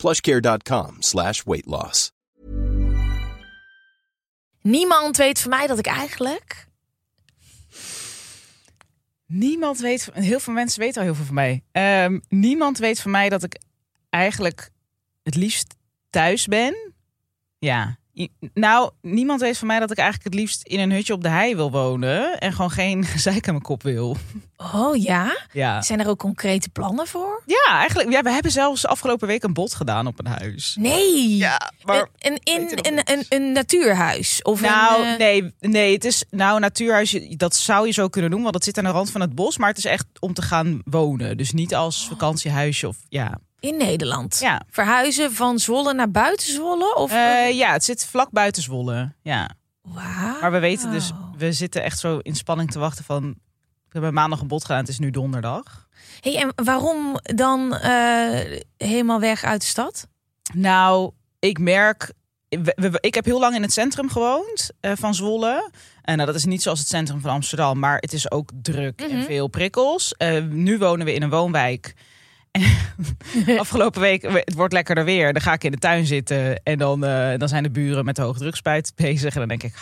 plushcare.com slash weight loss. Niemand weet van mij dat ik eigenlijk... Niemand weet, van- heel veel mensen weten al heel veel van mij. Ehm, niemand weet van mij dat ik eigenlijk het liefst thuis ben. Ja. Nou, niemand weet van mij dat ik eigenlijk het liefst in een hutje op de hei wil wonen. En gewoon geen gezeik aan mijn kop wil. Oh ja? Ja. Zijn er ook concrete plannen voor? Ja, eigenlijk. Ja, we hebben zelfs afgelopen week een bod gedaan op een huis. Nee. Ja, maar Een, een, een, een, een natuurhuis? Of Nou, een, eh, nee, nee, het is nou een natuurhuis. Dat zou je zo kunnen doen, want het zit aan de rand van het bos. Maar het is echt om te gaan wonen. Dus niet als vakantiehuisje of ja. In Nederland? Ja. Verhuizen van Zwolle naar buiten Zwolle? Of, Eh, ja, het zit vlak buiten Zwolle. Ja. Maar we weten dus, we zitten echt zo in spanning te wachten van. We hebben maandag een bod gedaan, het is nu donderdag. Hey, en waarom dan eh, helemaal weg uit de stad? Nou, ik merk. we- we- ik heb heel lang in het centrum gewoond eh, van Zwolle. En nou, dat is niet zoals het centrum van Amsterdam, maar het is ook druk en veel prikkels. Nu wonen we in een woonwijk. En afgelopen week, het wordt lekkerder weer. Dan ga ik in de tuin zitten en dan, eh, dan zijn de buren met de hoogdrukspuit bezig. En dan denk ik,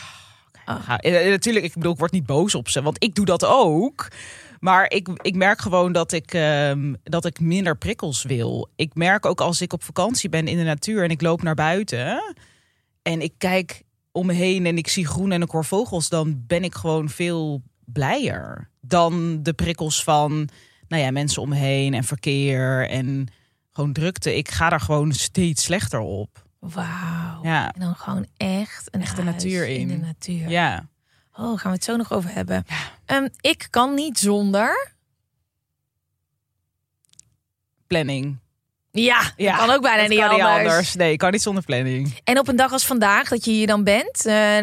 eh, natuurlijk, ik bedoel, ik word niet boos op ze, want ik doe dat ook. Maar ik, ik merk gewoon dat ik, ehm, dat ik minder prikkels wil. Ik merk ook als ik op vakantie ben in de natuur en ik loop naar buiten en ik kijk om me heen en ik zie groen en een koor vogels, dan ben ik gewoon veel blijer dan de prikkels van nou ja, mensen om me heen en verkeer en gewoon drukte. Ik ga daar gewoon steeds slechter op. Wauw. Ja. En dan gewoon echt een Echt de natuur in. de natuur. Ja. Oh, gaan we het zo nog over hebben. Ehm, ik kan niet zonder. Planning. Ja, Ja, kan ook bijna niet, kan anders. Nee, ik kan niet zonder planning. En op een dag als vandaag, dat je hier dan bent, eh,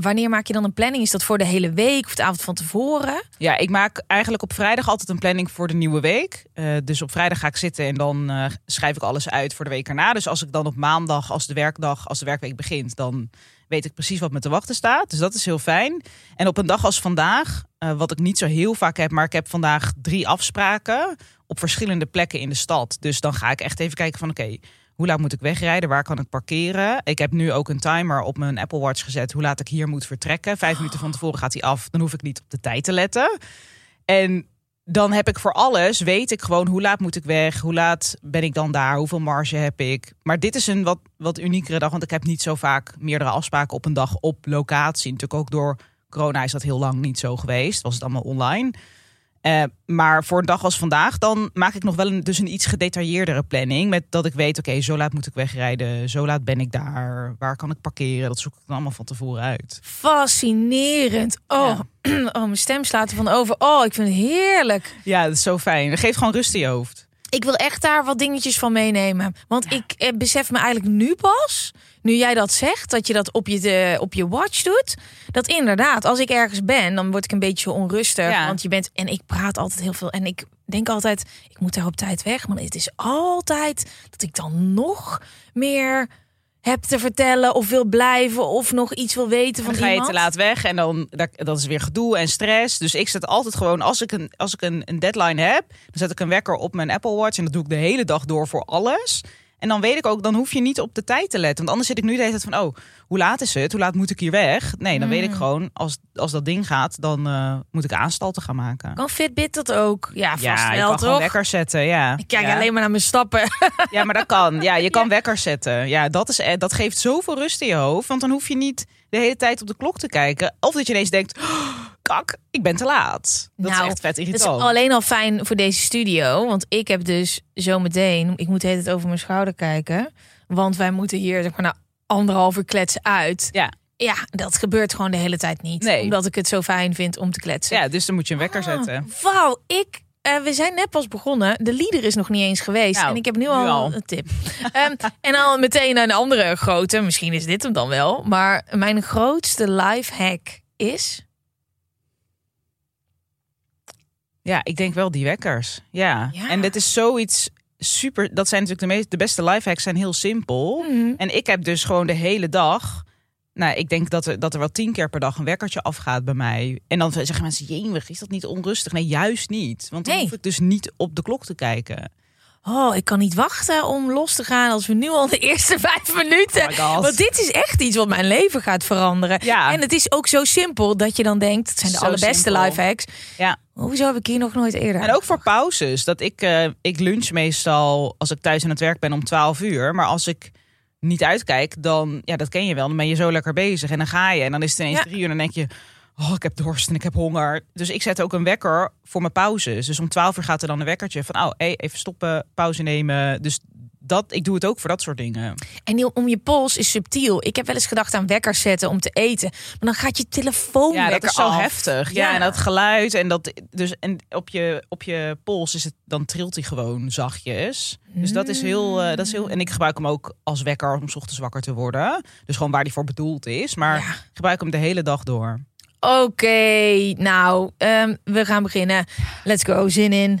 wanneer maak je dan een planning? Is dat voor de hele week of de avond van tevoren? Ja, ik maak eigenlijk op vrijdag altijd een planning voor de nieuwe week. Eh, dus op vrijdag ga ik zitten en dan eh, schrijf ik alles uit voor de week erna. Dus als ik dan op maandag, als de werkdag, als de werkweek begint, dan weet ik precies wat me te wachten staat. Dus dat is heel fijn. En op een dag als vandaag, wat ik niet zo heel vaak heb, maar ik heb vandaag drie afspraken op verschillende plekken in de stad. Dus dan ga ik echt even kijken van oké, hoe laat moet ik wegrijden? Waar kan ik parkeren? Ik heb nu ook een timer op mijn Apple Watch gezet hoe laat ik hier moet vertrekken. Vijf minuten van tevoren gaat hij af. Dan hoef ik niet op de tijd te letten. En dan heb ik voor alles, weet ik gewoon hoe laat moet ik weg, hoe laat ben ik dan daar, hoeveel marge heb ik. Maar dit is een wat, wat uniekere dag, want ik heb niet zo vaak meerdere afspraken op een dag op locatie. Natuurlijk ook door corona is dat heel lang niet zo geweest, was het allemaal online. Eh, maar voor een dag als vandaag, dan maak ik nog wel een, dus een iets gedetailleerdere planning. Met dat ik weet, oké, zo laat moet ik wegrijden, zo laat ben ik daar, waar kan ik parkeren. Dat zoek ik dan allemaal van tevoren uit. Fascinerend. Oh, oh mijn stem slaat ervan over. Oh, ik vind het heerlijk. Ja, dat is zo fijn. Dat geeft gewoon rust in je hoofd. Ik wil echt daar wat dingetjes van meenemen. Want ik eh, besef me eigenlijk nu pas, nu jij dat zegt, dat je dat op je, de, op je watch doet. Dat inderdaad, als ik ergens ben, dan word ik een beetje onrustig. Ja. Want je bent, en ik praat altijd heel veel. En ik denk altijd, ik moet daar op tijd weg. Maar het is altijd dat ik dan nog meer heb te vertellen of wil blijven of nog iets wil weten van Dan ga je iemand. te laat weg en dan dat, dat is weer gedoe en stress. Dus ik zet altijd gewoon, als ik, een, als ik een, een deadline heb, dan zet ik een wekker op mijn Apple Watch en dat doe ik de hele dag door voor alles. En dan weet ik ook, dan hoef je niet op de tijd te letten. Want anders zit ik nu de hele tijd van, oh, hoe laat is het? Hoe laat moet ik hier weg? Nee, dan weet ik gewoon, als, als dat ding gaat, dan eh, moet ik aanstalten gaan maken. Kan Fitbit dat ook? Ja, vast ja, wel gewoon toch? wekker zetten, ja. Ik kijk ja. alleen maar naar mijn stappen. Ja, maar dat kan. Ja, je kan wekker zetten. Ja, dat, is, eh, dat geeft zoveel rust in je hoofd. Want dan hoef je niet de hele tijd op de klok te kijken. Of dat je ineens denkt, "Oh, kak, ik ben te laat. Dat Nou, is echt vet Het is irritant. alleen al fijn voor deze studio. Want ik heb dus zometeen... Ik moet tijd over mijn schouder kijken. Want wij moeten hier zeg maar, na anderhalf uur kletsen uit. Ja. Ja, dat gebeurt gewoon de hele tijd niet. Nee. Omdat ik het zo fijn vind om te kletsen. Ja, dus dan moet je een wekker Ah, zetten. Wauw, ik eh, we zijn net pas begonnen. De leader is nog niet eens geweest. Nou, en ik heb nu, nu al, al. een tip. Ehm, en al meteen een andere grote. Misschien is dit hem dan wel. Maar mijn grootste life hack is... Ja, ik denk wel die wekkers. Ja. Ja. En dit is zoiets super. Dat zijn natuurlijk de, meest, de beste lifehacks, zijn heel simpel. Mhm. En ik heb dus gewoon de hele dag. Nou, ik denk dat er, dat er wel tien keer per dag een wekkertje afgaat bij mij. En dan zeggen mensen, jemig, is dat niet onrustig? Nee, juist niet. Want dan Nee. hoef ik dus niet op de klok te kijken. Oh, ik kan niet wachten om los te gaan als we nu al de eerste vijf minuten. Oh. Want dit is echt iets wat mijn leven gaat veranderen. Ja. En het is ook zo simpel dat je dan denkt, het zijn de Zo allerbeste life hacks. Ja. Hoezo heb ik hier nog nooit eerder? En ook voor pauzes. Dat ik, eh, ik lunch meestal als ik thuis aan het werk ben om 12 uur. Maar als ik niet uitkijk, dan, ja, dat ken je wel. Dan ben je zo lekker bezig. En dan ga je. En dan is het ineens Ja. drie uur. En dan denk je, oh, ik heb dorst en ik heb honger. Dus ik zet ook een wekker voor mijn pauzes. Dus om 12 uur gaat er dan een wekkertje van, oh, hey, even stoppen, pauze nemen. Dus dat, ik doe het ook voor dat soort dingen. En om je pols is subtiel. Ik heb wel eens gedacht aan wekkers zetten om te eten. Maar dan gaat je telefoon Ja, dat is zo af. heftig. Ja. en dat geluid en dat dus en op je op je pols is het dan trilt hij gewoon zachtjes. Dus dat is heel eh, dat is heel en ik gebruik hem ook als wekker om 's ochtends wakker te worden. Dus gewoon waar die voor bedoeld is, maar Ja. ik gebruik hem de hele dag door. Oké, nou, ehm, we gaan beginnen. Let's go, zin in.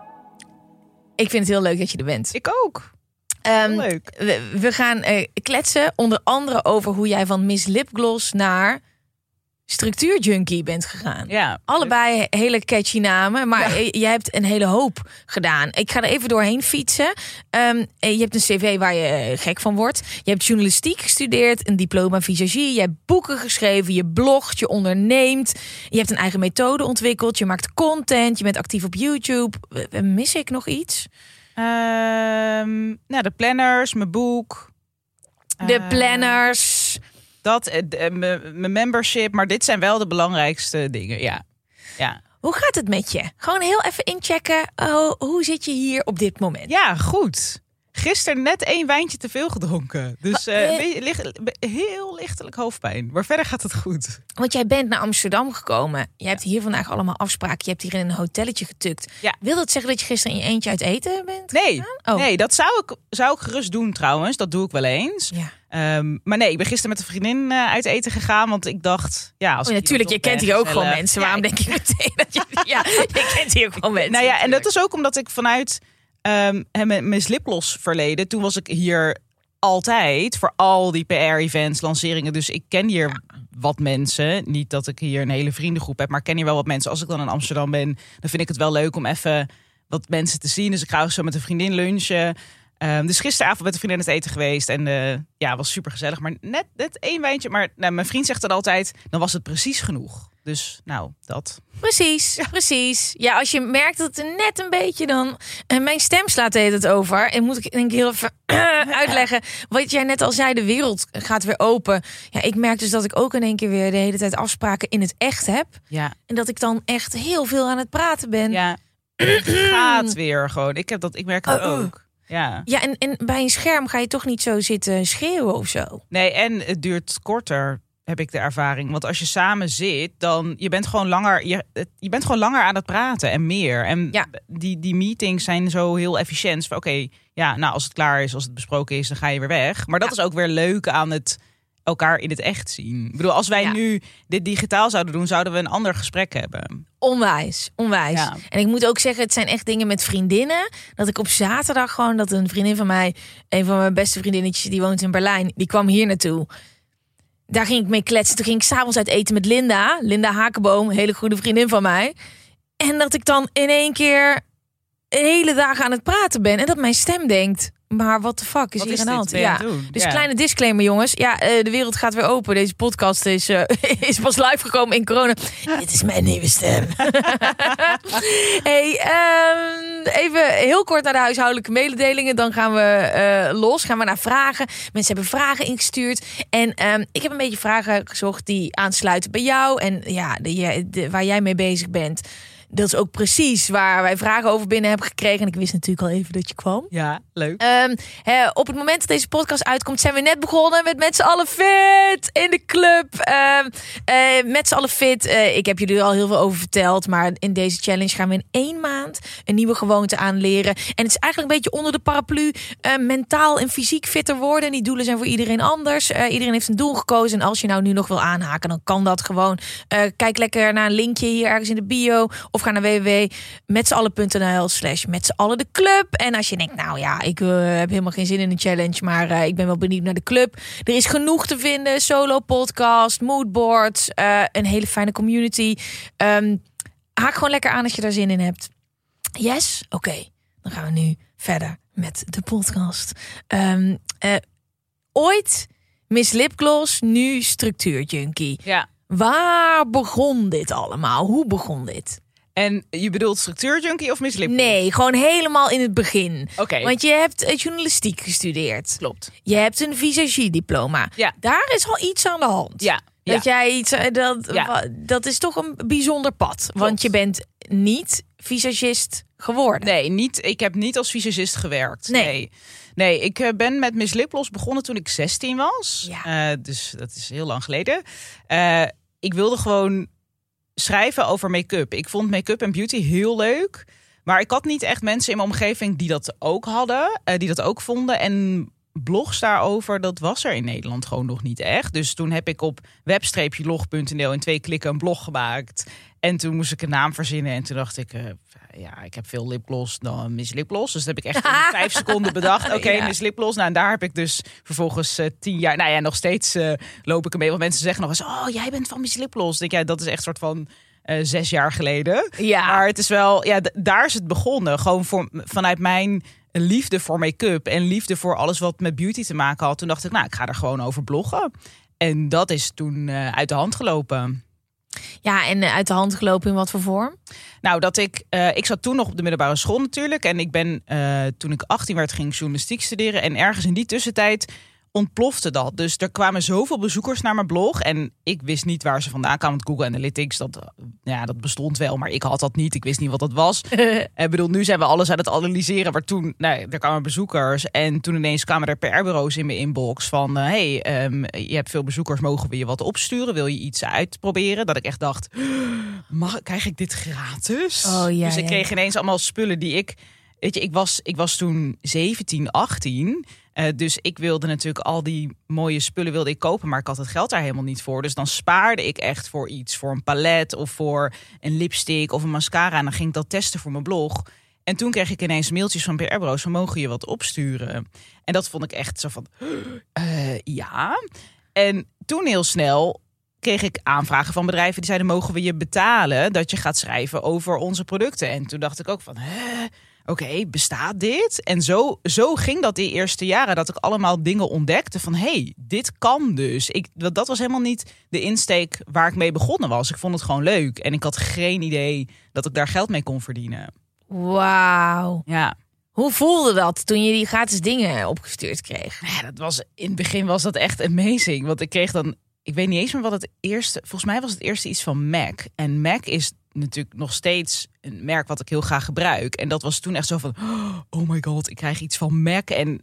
ik vind het heel leuk dat je er bent. Ik ook. Ehm, leuk. We, we gaan eh, kletsen onder andere over hoe jij van Miss Lipgloss naar structuurjunkie bent gegaan. Ja. Allebei hele catchy namen, maar eh, jij hebt een hele hoop gedaan. Ik ga er even doorheen fietsen. Ehm, eh, je hebt een cv waar je eh, gek van wordt. Je hebt journalistiek gestudeerd, een diploma visagie. Je hebt boeken geschreven, je blogt, je onderneemt. Je hebt een eigen methode ontwikkeld. Je maakt content, je bent actief op YouTube. Mis ik nog iets? Ehm, nou, de planners, mijn boek. De Eh, planners. Dat, eh, eh, mijn membership, maar dit zijn wel de belangrijkste dingen. Ja. Ja. Hoe gaat het met je? Gewoon heel even inchecken. Oh, hoe zit je hier op dit moment? Ja, goed. Gisteren net één wijntje te veel gedronken. Dus licht- heel lichtelijk hoofdpijn. Maar verder gaat het goed. Want jij bent naar Amsterdam gekomen. Je hebt hier vandaag allemaal afspraken. Je hebt hier in een hotelletje getukt. Ja. Wil dat zeggen dat je gisteren in je eentje uit eten bent? Nee, Oh. nee dat zou ik, zou ik gerust doen trouwens. Dat doe ik wel eens. Ja. Ehm, maar nee, ik ben gisteren met een vriendin eh, uit eten gegaan. Want ik dacht, ja, als Oh, ik natuurlijk, je kent hier ook gewoon mensen. Ja, Waarom denk je meteen dat je... Ja, je kent hier ook gewoon mensen. Nou ja, en dat is ook omdat ik vanuit hè, mijn, mijn sliplos verleden, toen was ik hier altijd voor al die PR-events, lanceringen. Dus ik ken hier wat mensen. Niet dat ik hier een hele vriendengroep heb, maar ik ken hier wel wat mensen. Als ik dan in Amsterdam ben, dan vind ik het wel leuk om even wat mensen te zien. Dus ik ga ook zo met een vriendin lunchen. Ehm, dus gisteravond met een vriendin het eten geweest. En eh, ja, was super gezellig. Maar net, net één wijntje. Maar nou, mijn vriend zegt dan altijd, dan was het precies genoeg. Dus nou, dat. Precies, precies. Ja, als je merkt dat het net een beetje dan... En mijn stem slaat het over. En moet ik denk ik heel even uitleggen. Wat jij net al zei, de wereld gaat weer open. Ja, ik merk dus dat ik ook in één keer weer de hele tijd afspraken in het echt heb. Ja, En dat ik dan echt heel veel aan het praten ben. Ja, het gaat weer gewoon. Ik, heb dat, ik merk het Oh, oh. ook. Ja. Ja, en, en bij een scherm ga je toch niet zo zitten schreeuwen of zo. Nee, en het duurt korter, heb ik de ervaring. Want als je samen zit, dan je bent gewoon langer, je, je bent gewoon langer aan het praten en meer. En Ja. die, die meetings zijn zo heel efficiënt. Oké, ja, nou als het klaar is, als het besproken is, dan ga je weer weg. Maar dat is ook weer leuk aan het elkaar in het echt zien. Ik bedoel, als wij Ja. nu dit digitaal zouden doen, zouden we een ander gesprek hebben. Onwijs, onwijs. Ja. En ik moet ook zeggen, het zijn echt dingen met vriendinnen. Dat ik op zaterdag gewoon, dat een vriendin van mij, een van mijn beste vriendinnetjes, die woont in Berlijn, die kwam hier naartoe. Daar ging ik mee kletsen. Toen ging ik s'avonds uit eten met Linda. Linda Hakenboom, hele goede vriendin van mij. En dat ik dan in één keer hele dagen aan het praten ben. En dat mijn stem denkt, maar what the fuck is Wat hier is aan de hand? Ja. Dus Ja. kleine disclaimer, jongens. Ja, eh, de wereld gaat weer open. Deze podcast is, eh, is pas live gekomen in corona. Dit is mijn nieuwe stem. hey, ehm, even heel kort naar de huishoudelijke mededelingen. Dan gaan we eh, los. Gaan we naar vragen. Mensen hebben vragen ingestuurd. En ehm, ik heb een beetje vragen gezocht die aansluiten bij jou. En ja, de, de- waar jij mee bezig bent. Dat is ook precies waar wij vragen over binnen hebben gekregen. En ik wist natuurlijk al even dat je kwam. Ja, leuk. Ehm, op het moment dat deze podcast uitkomt, zijn we net begonnen met met z'n allen fit in de club. Ehm, eh, met z'n allen fit. Eh, ik heb jullie er al heel veel over verteld, maar in deze challenge gaan we in één maand een nieuwe gewoonte aanleren. En het is eigenlijk een beetje onder de paraplu eh, mentaal en fysiek fitter worden. En die doelen zijn voor iedereen anders. Iedereen heeft een doel gekozen. En als je nou nu nog wil aanhaken, dan kan dat gewoon. Kijk lekker naar een linkje hier ergens in de bio. Of ga naar www.metzallen.nl slash met z'n allen de club. En als je denkt, nou ja, ik eh, heb helemaal geen zin in een challenge, maar eh, ik ben wel benieuwd naar de club. Er is genoeg te vinden. Solo podcast, moodboards, eh, een hele fijne community. Ehm, haak gewoon lekker aan als je daar zin in hebt. Yes? Oké, dan gaan we nu verder met de podcast. Ehm, eh, ooit Miss Lipgloss, nu structuurjunkie. Ja. Waar begon dit allemaal? Hoe begon dit? En je bedoelt structuurjunkie of mislip? Nee, gewoon helemaal in het begin. Oké. Want je hebt eh, journalistiek gestudeerd. Klopt. Je hebt een visagie-diploma. Ja. Daar is al iets aan de hand. Ja. Ja. Dat jij iets. eh, Dat, Ja. dat is toch een bijzonder pad. Want je bent niet visagist geworden. Nee, niet, ik heb niet als visagist gewerkt. Nee. Nee. Nee, ik eh, ben met Miss Liplos begonnen toen ik 16 was. Ja. Dus dat is heel lang geleden. Ik wilde gewoon schrijven over make-up. Ik vond make-up en beauty heel leuk. Maar ik had niet echt mensen in mijn omgeving die dat ook hadden. eh, die dat ook vonden. En blogs daarover, dat was er in Nederland gewoon nog niet echt. Dus toen heb ik op web-log.nl in twee klikken een blog gemaakt. En toen moest ik een naam verzinnen. En toen dacht ik, eh, ja, ik heb veel lipgloss dan Miss Lipgloss. Dus dat heb ik echt in vijf seconden bedacht. Oké, Ja. Miss Lipgloss. Nou, en daar heb ik dus vervolgens eh, tien jaar... Nou ja, nog steeds eh, loop ik ermee. Want mensen zeggen nog eens, oh, jij bent van Miss Lipgloss. Ik Denk, ja, dat is echt soort van zes jaar geleden. Ja. Maar het is wel, ja, daar is het begonnen. Gewoon voor, vanuit mijn liefde voor make-up en liefde voor alles wat met beauty te maken had. Toen dacht ik, nou, ik ga er gewoon over bloggen. En dat is toen eh, uit de hand gelopen. Ja, en eh, uit de hand gelopen in wat voor vorm? Nou, dat ik, eh, ik zat toen nog op de middelbare school natuurlijk. En ik ben, toen ik 18 werd, ging ik journalistiek studeren. En ergens in die tussentijd ontplofte dat. Dus er kwamen zoveel bezoekers naar mijn blog. En ik wist niet waar ze vandaan kwamen. Want Google Analytics, dat, ja, dat bestond wel. Maar ik had dat niet. Ik wist niet wat dat was. Ik bedoel, nu zijn we alles aan het analyseren. Maar toen, nou, er kwamen bezoekers. En toen ineens kwamen er PR-bureaus in mijn inbox. Van, eh, hey, ehm, je hebt veel bezoekers. Mogen we je wat opsturen? Wil je iets uitproberen? Dat ik echt dacht, mag, krijg ik dit gratis? Oh, ja, dus ik kreeg ja. ineens allemaal spullen die ik... Weet je, ik was, ik was toen 17, 18. eh, dus ik wilde natuurlijk al die mooie spullen wilde ik kopen. Maar ik had het geld daar helemaal niet voor. Dus dan spaarde ik echt voor iets. Voor een palet of voor een lipstick of een mascara. En dan ging ik dat testen voor mijn blog. En toen kreeg ik ineens mailtjes van PR-bureaus mogen je wat opsturen. En dat vond ik echt zo van, eh, ja. En toen heel snel kreeg ik aanvragen van bedrijven die zeiden mogen we je betalen dat je gaat schrijven over onze producten. En toen dacht ik ook van? Oké, bestaat dit? En zo, zo ging dat die eerste jaren. Dat ik allemaal dingen ontdekte van... hé, hey, dit kan dus. Ik, dat dat was helemaal niet de insteek waar ik mee begonnen was. Ik vond het gewoon leuk. En ik had geen idee dat ik daar geld mee kon verdienen. Wauw. Ja, Hoe voelde dat toen je die gratis dingen opgestuurd kreeg? Ja, dat was, in het begin was dat echt amazing. Want ik kreeg dan... Ik weet niet eens meer wat het eerste... Volgens mij was het eerste iets van Mac. En Mac is natuurlijk nog steeds een merk wat ik heel graag gebruik. En dat was toen echt zo van... Oh my god, ik krijg iets van Mac. En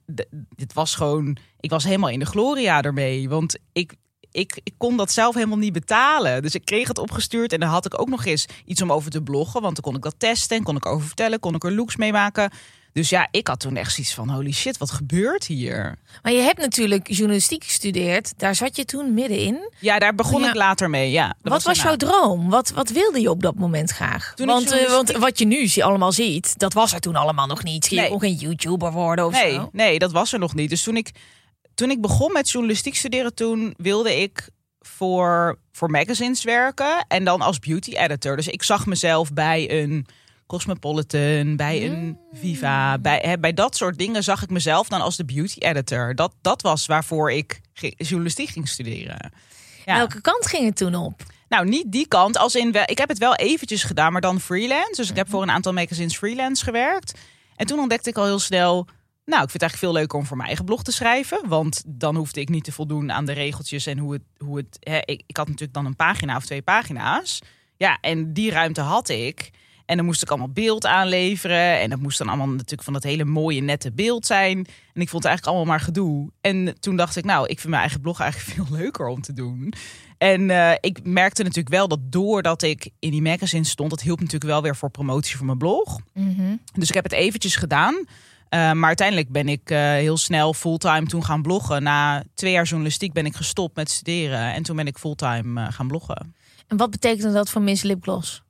dit was gewoon... Ik was helemaal in de gloria ermee. Want ik... Ik, ik kon dat zelf helemaal niet betalen. Dus ik kreeg het opgestuurd. En dan had ik ook nog eens iets om over te bloggen. Want dan kon ik dat testen. En kon ik over vertellen. Kon ik er looks mee maken. Dus ja, ik had toen echt zoiets van... Holy shit, wat gebeurt hier? Maar je hebt natuurlijk journalistiek gestudeerd. Daar zat je toen middenin. Ja, daar begon Ja. ik later mee. Ja, wat was jouw droom? Wat, wat wilde je op dat moment graag? Toen want, eh, want journalistiek- wat je nu allemaal ziet, dat was er toen allemaal nog niet. Je Nee. kon geen YouTuber worden of Nee, zo. nee, dat was er nog niet. Dus toen ik, toen ik begon met journalistiek studeren, toen wilde ik voor, voor magazines werken. En dan als beauty editor. Dus ik zag mezelf bij een Cosmopolitan, bij een Viva. Bij, hè, bij dat soort dingen zag ik mezelf dan als de beauty editor. Dat, dat was waarvoor ik journalistiek ging studeren. Ja. Welke kant ging het toen op? Nou, niet die kant. Als in, ik heb het wel eventjes gedaan, maar dan freelance. Dus ik heb voor een aantal magazines freelance gewerkt. En toen ontdekte ik al heel snel... Nou, ik vind het eigenlijk veel leuker om voor mijn eigen blog te schrijven. Want dan hoefde ik niet te voldoen aan de regeltjes en hoe het... Hoe het hè, ik, ik had natuurlijk dan een pagina of twee pagina's. Ja, en die ruimte had ik. En dan moest ik allemaal beeld aanleveren. En dat moest dan allemaal natuurlijk van dat hele mooie, nette beeld zijn. En ik vond het eigenlijk allemaal maar gedoe. En toen dacht ik, nou, ik vind mijn eigen blog eigenlijk veel leuker om te doen. En eh, ik merkte natuurlijk wel dat doordat ik in die magazine stond, dat hielp natuurlijk wel weer voor promotie voor mijn blog. Dus ik heb het eventjes gedaan. Eh, maar uiteindelijk ben ik eh, heel snel fulltime toen gaan bloggen. Na twee jaar journalistiek ben ik gestopt met studeren. En toen ben ik fulltime gaan bloggen. En wat betekende dat voor Miss Lipgloss?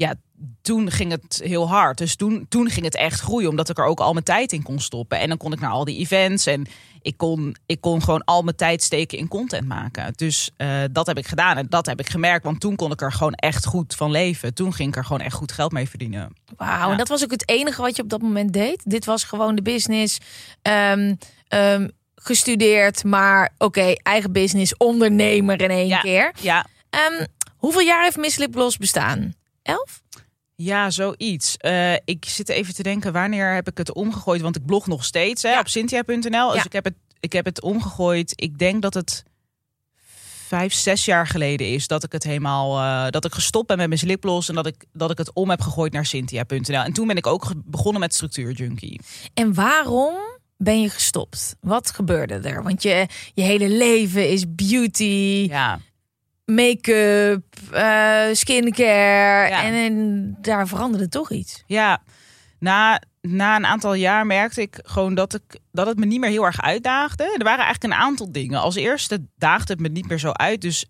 Ja, toen ging het heel hard. Dus toen, toen ging het echt groeien, omdat ik er ook al mijn tijd in kon stoppen. En dan kon ik naar al die events en ik kon, ik kon gewoon al mijn tijd steken in content maken. Dus eh, dat heb ik gedaan en dat heb ik gemerkt. Want toen kon ik er gewoon echt goed van leven. Toen ging ik er gewoon echt goed geld mee verdienen. Wauw, Ja. en dat was ook het enige wat je op dat moment deed? Dit was gewoon de business. Ehm, ehm, gestudeerd, maar oké, eigen business, ondernemer in één Ja. keer. Ja, Ehm, hoeveel jaar heeft Miss Lipgloss bestaan? Elf? Ja, zoiets. Eh, ik zit even te denken, wanneer heb ik het omgegooid? Want ik blog nog steeds hè, Ja. op cynthia.nl. Ja. Dus ik heb, het, ik heb het omgegooid. Ik denk dat het vijf, zes jaar geleden is dat ik het helemaal... eh, dat ik gestopt ben met mijn lipgloss en dat ik, dat ik het om heb gegooid naar cynthia.nl. En toen ben ik ook begonnen met Structuur Junkie. En waarom ben je gestopt? Wat gebeurde er? Want je, je hele leven is beauty, Ja, make-up, eh, skincare. Ja. En, en daar veranderde toch iets. ja. Na, na een aantal jaar merkte ik gewoon dat, ik, dat het me niet meer heel erg uitdaagde. Er waren eigenlijk een aantal dingen. Als eerste daagde het me niet meer zo uit. Dus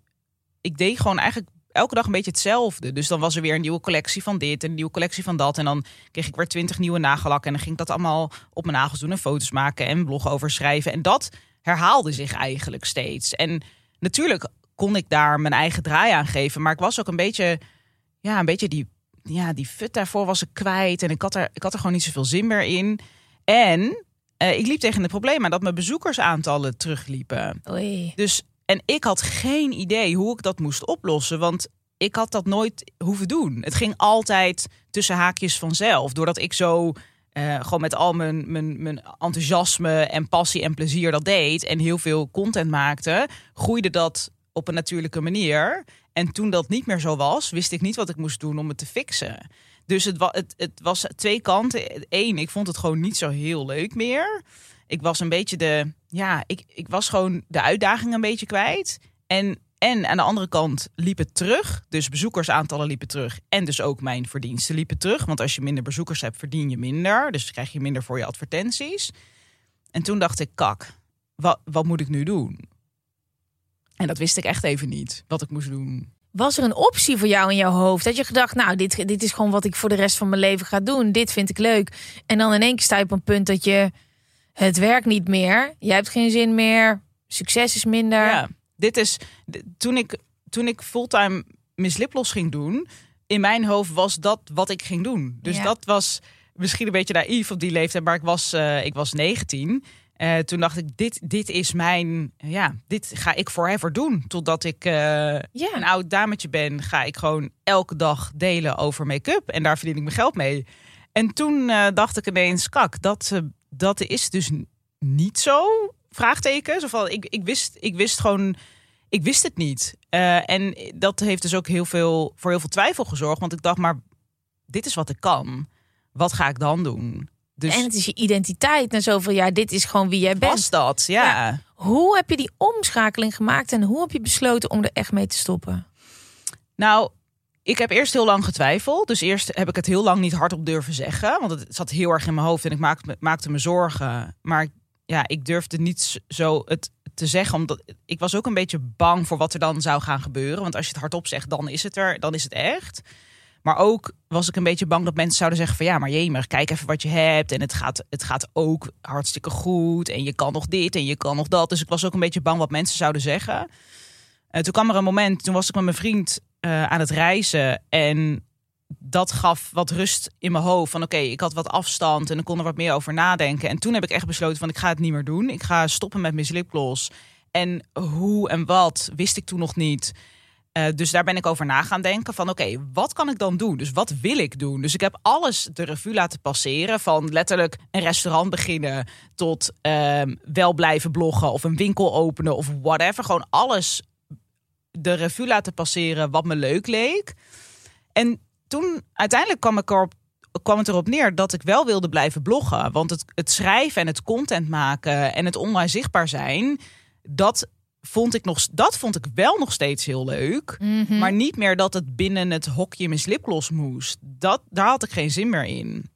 ik deed gewoon eigenlijk elke dag een beetje hetzelfde. Dus dan was er weer een nieuwe collectie van dit en een nieuwe collectie van dat. En dan kreeg ik weer twintig nieuwe nagellakken. En dan ging ik dat allemaal op mijn nagels doen en foto's maken en blog over schrijven. En dat herhaalde zich eigenlijk steeds. En natuurlijk kon ik daar mijn eigen draai aan geven. Maar ik was ook een beetje, ja, een beetje die, ja, die fut daarvoor was ik kwijt. En ik had er, ik had er gewoon niet zoveel zin meer in. En eh, ik liep tegen het probleem aan dat mijn bezoekersaantallen terugliepen. Oei. Dus, en ik had geen idee hoe ik dat moest oplossen. Want ik had dat nooit hoeven doen. Het ging altijd tussen haakjes vanzelf. Doordat ik zo eh, gewoon met al mijn, mijn, mijn enthousiasme en passie en plezier dat deed. En heel veel content maakte. Groeide dat op een natuurlijke manier. En toen dat niet meer zo was, wist ik niet wat ik moest doen om het te fixen. Dus het, het, het was twee kanten. Eén, ik vond het gewoon niet zo heel leuk meer. Ik was een beetje de. Ja, ik, ik was gewoon de uitdaging een beetje kwijt. En, en aan de andere kant liep het terug. Dus bezoekersaantallen liepen terug. En dus ook mijn verdiensten liepen terug. Want als je minder bezoekers hebt, verdien je minder. Dus krijg je minder voor je advertenties. En toen dacht ik, kak, wat, wat moet ik nu doen? En dat wist ik echt even niet, wat ik moest doen. Was er een optie voor jou in jouw hoofd? Dat je gedacht, nou, dit, dit is gewoon wat ik voor de rest van mijn leven ga doen. Dit vind ik leuk. En dan in één keer sta je op een punt dat je... Het werkt niet meer. Je hebt geen zin meer. Succes is minder. Ja, dit is toen ik toen ik fulltime Miss Liplos ging doen, in mijn hoofd was dat wat ik ging doen. Dus Ja. dat was misschien een beetje naïef op die leeftijd, maar ik was eh, ik was 19. Eh, toen dacht ik, dit, dit is mijn, ja, dit ga ik forever doen. Totdat ik Ja. een oud dametje ben, ga ik gewoon elke dag delen over make-up. En daar verdien ik mijn geld mee. En toen eh, dacht ik ineens, kak, dat, dat is dus niet zo? Vraagteken. Zo ik, ik, wist, ik wist gewoon, ik wist het niet. En dat heeft dus ook heel veel, voor heel veel twijfel gezorgd. Want ik dacht, maar dit is wat ik kan. Wat ga ik dan doen? Dus En het is je identiteit na zoveel jaar. Dit is gewoon wie jij bent. was dat, ja. Ja. Hoe heb je die omschakeling gemaakt en hoe heb je besloten om er echt mee te stoppen? Nou, ik heb eerst heel lang getwijfeld. Dus eerst heb ik het heel lang niet hardop durven zeggen. Want het zat heel erg in mijn hoofd en ik maakte, maakte me zorgen. Maar ja, ik durfde niet zo het te zeggen. Omdat ik was ook een beetje bang voor wat er dan zou gaan gebeuren. Want als je het hardop zegt, dan is het er. Dan is het echt. Maar ook was ik een beetje bang dat mensen zouden zeggen van ja, maar jemig, kijk even wat je hebt. En het gaat, het gaat ook hartstikke goed. En je kan nog dit en je kan nog dat. Dus ik was ook een beetje bang wat mensen zouden zeggen. En toen kwam er een moment, toen was ik met mijn vriend eh, aan het reizen. En dat gaf wat rust in mijn hoofd. Van oké, ik had wat afstand en ik kon er wat meer over nadenken. En toen heb ik echt besloten van ik ga het niet meer doen. Ik ga stoppen met Miss Lipgloss. En hoe en wat wist ik toen nog niet. Uh, dus daar ben ik over na gaan denken van oké, wat kan ik dan doen? Dus wat wil ik doen? Dus ik heb alles de revue laten passeren. Van letterlijk een restaurant beginnen tot uh, wel blijven bloggen of een winkel openen of whatever. Gewoon alles de revue laten passeren wat me leuk leek. En toen uiteindelijk kwam, ik erop, kwam het erop neer dat ik wel wilde blijven bloggen. Want het, het schrijven en het content maken en het online zichtbaar zijn, dat vond ik, nog, dat vond ik wel nog steeds heel leuk. Mhm. Maar niet meer dat het binnen het hokje mijn slipgloss moest. Dat, daar had ik geen zin meer in.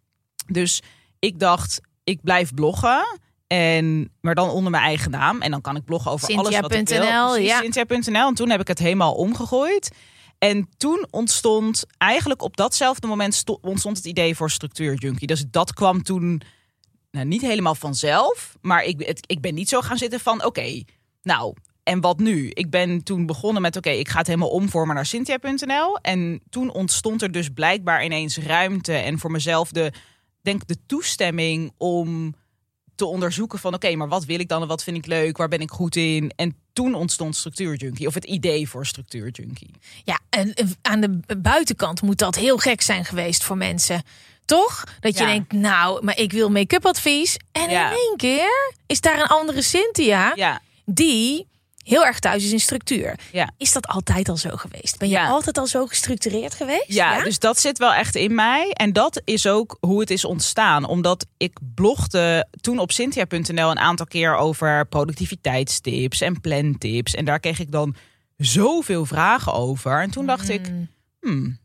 Dus ik dacht, ik blijf bloggen. En, maar dan onder mijn eigen naam. En dan kan ik bloggen over alles wat ik wil. Precies, ja. Cynthia.nl. En toen heb ik het helemaal omgegooid. En toen ontstond eigenlijk op datzelfde moment sto- ontstond het idee voor Structuur Junkie. Dus dat kwam toen nou, niet helemaal vanzelf. Maar ik, het, ik ben niet zo gaan zitten van oké, nou en wat nu? Ik ben toen begonnen met oké, ik ga het helemaal omvormen naar Cynthia.nl. En toen ontstond er dus blijkbaar ineens ruimte en voor mezelf de, denk de toestemming om te onderzoeken van oké, maar wat wil ik dan en wat vind ik leuk? Waar ben ik goed in? En toen ontstond Structuur Junkie of het idee voor Structuur Junkie. Ja, en eh, aan de buitenkant moet dat heel gek zijn geweest voor mensen. Toch? Dat je Ja. denkt, nou, maar ik wil make-up advies. En Ja. in één keer is daar een andere Cynthia Ja, die heel erg thuis is in structuur. Ja. Is dat altijd al zo geweest? Ben je Ja. altijd al zo gestructureerd geweest? Ja, dus dat zit wel echt in mij. En dat is ook hoe het is ontstaan. Omdat ik blogde toen op Cynthia.nl een aantal keer over productiviteitstips en plantips. En daar kreeg ik dan zoveel vragen over. En toen dacht ik, Mm. hmm,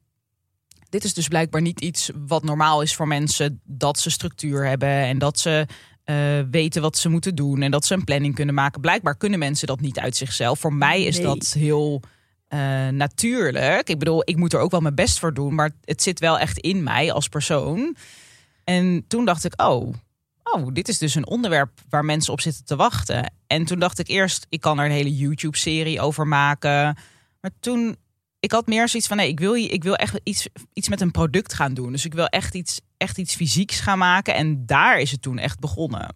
dit is dus blijkbaar niet iets wat normaal is voor mensen. Dat ze structuur hebben en dat ze eh, weten wat ze moeten doen. En dat ze een planning kunnen maken. Blijkbaar kunnen mensen dat niet uit zichzelf. Voor mij is Nee. dat heel eh, natuurlijk. Ik bedoel, ik moet er ook wel mijn best voor doen. Maar het zit wel echt in mij als persoon. En toen dacht ik, oh, oh, dit is dus een onderwerp waar mensen op zitten te wachten. En toen dacht ik eerst, ik kan er een hele YouTube-serie over maken. Maar toen, ik had meer zoiets van, nee, ik wil, ik wil echt iets, iets met een product gaan doen. Dus ik wil echt iets, echt iets fysieks gaan maken. En daar is het toen echt begonnen.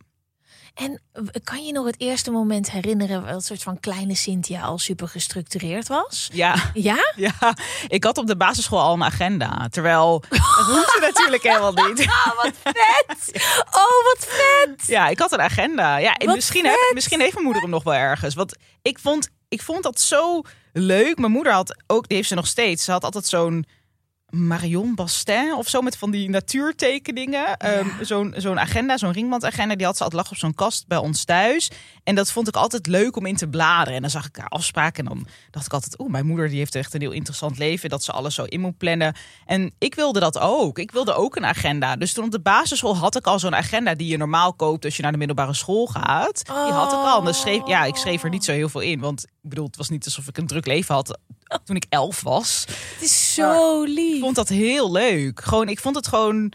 En kan je nog het eerste moment herinneren... wat soort van kleine Cynthia al super gestructureerd was? Ja, Ja? ja, ik had op de basisschool al een agenda. Terwijl, dat hoefde natuurlijk helemaal niet. Oh, wat vet! Oh, wat vet! Ja, ik had een agenda. Ja, en Wat misschien, heb, misschien heeft mijn moeder hem nog wel ergens. Want ik vond, ik vond dat zo leuk. Mijn moeder had ook, die heeft ze nog steeds. Ze had altijd zo'n Marion Bastin of zo met van die natuurtekeningen. Ehm, zo'n zo'n agenda, zo'n ringbandagenda. Die had ze altijd lag op zo'n kast bij ons thuis. En dat vond ik altijd leuk om in te bladeren. En dan zag ik haar afspraken. En dan dacht ik altijd, oeh, mijn moeder die heeft echt een heel interessant leven. Dat ze alles zo in moet plannen. En ik wilde dat ook. Ik wilde ook een agenda. Dus toen op de basisschool had ik al zo'n agenda die je normaal koopt als je naar de middelbare school gaat. Die had ik al. En dan schreef, ja, ik schreef er niet zo heel veel in. Want ik bedoel, het was niet alsof ik een druk leven had toen ik elf was. Het is zo lief. Ik vond dat heel leuk. Gewoon, ik vond het gewoon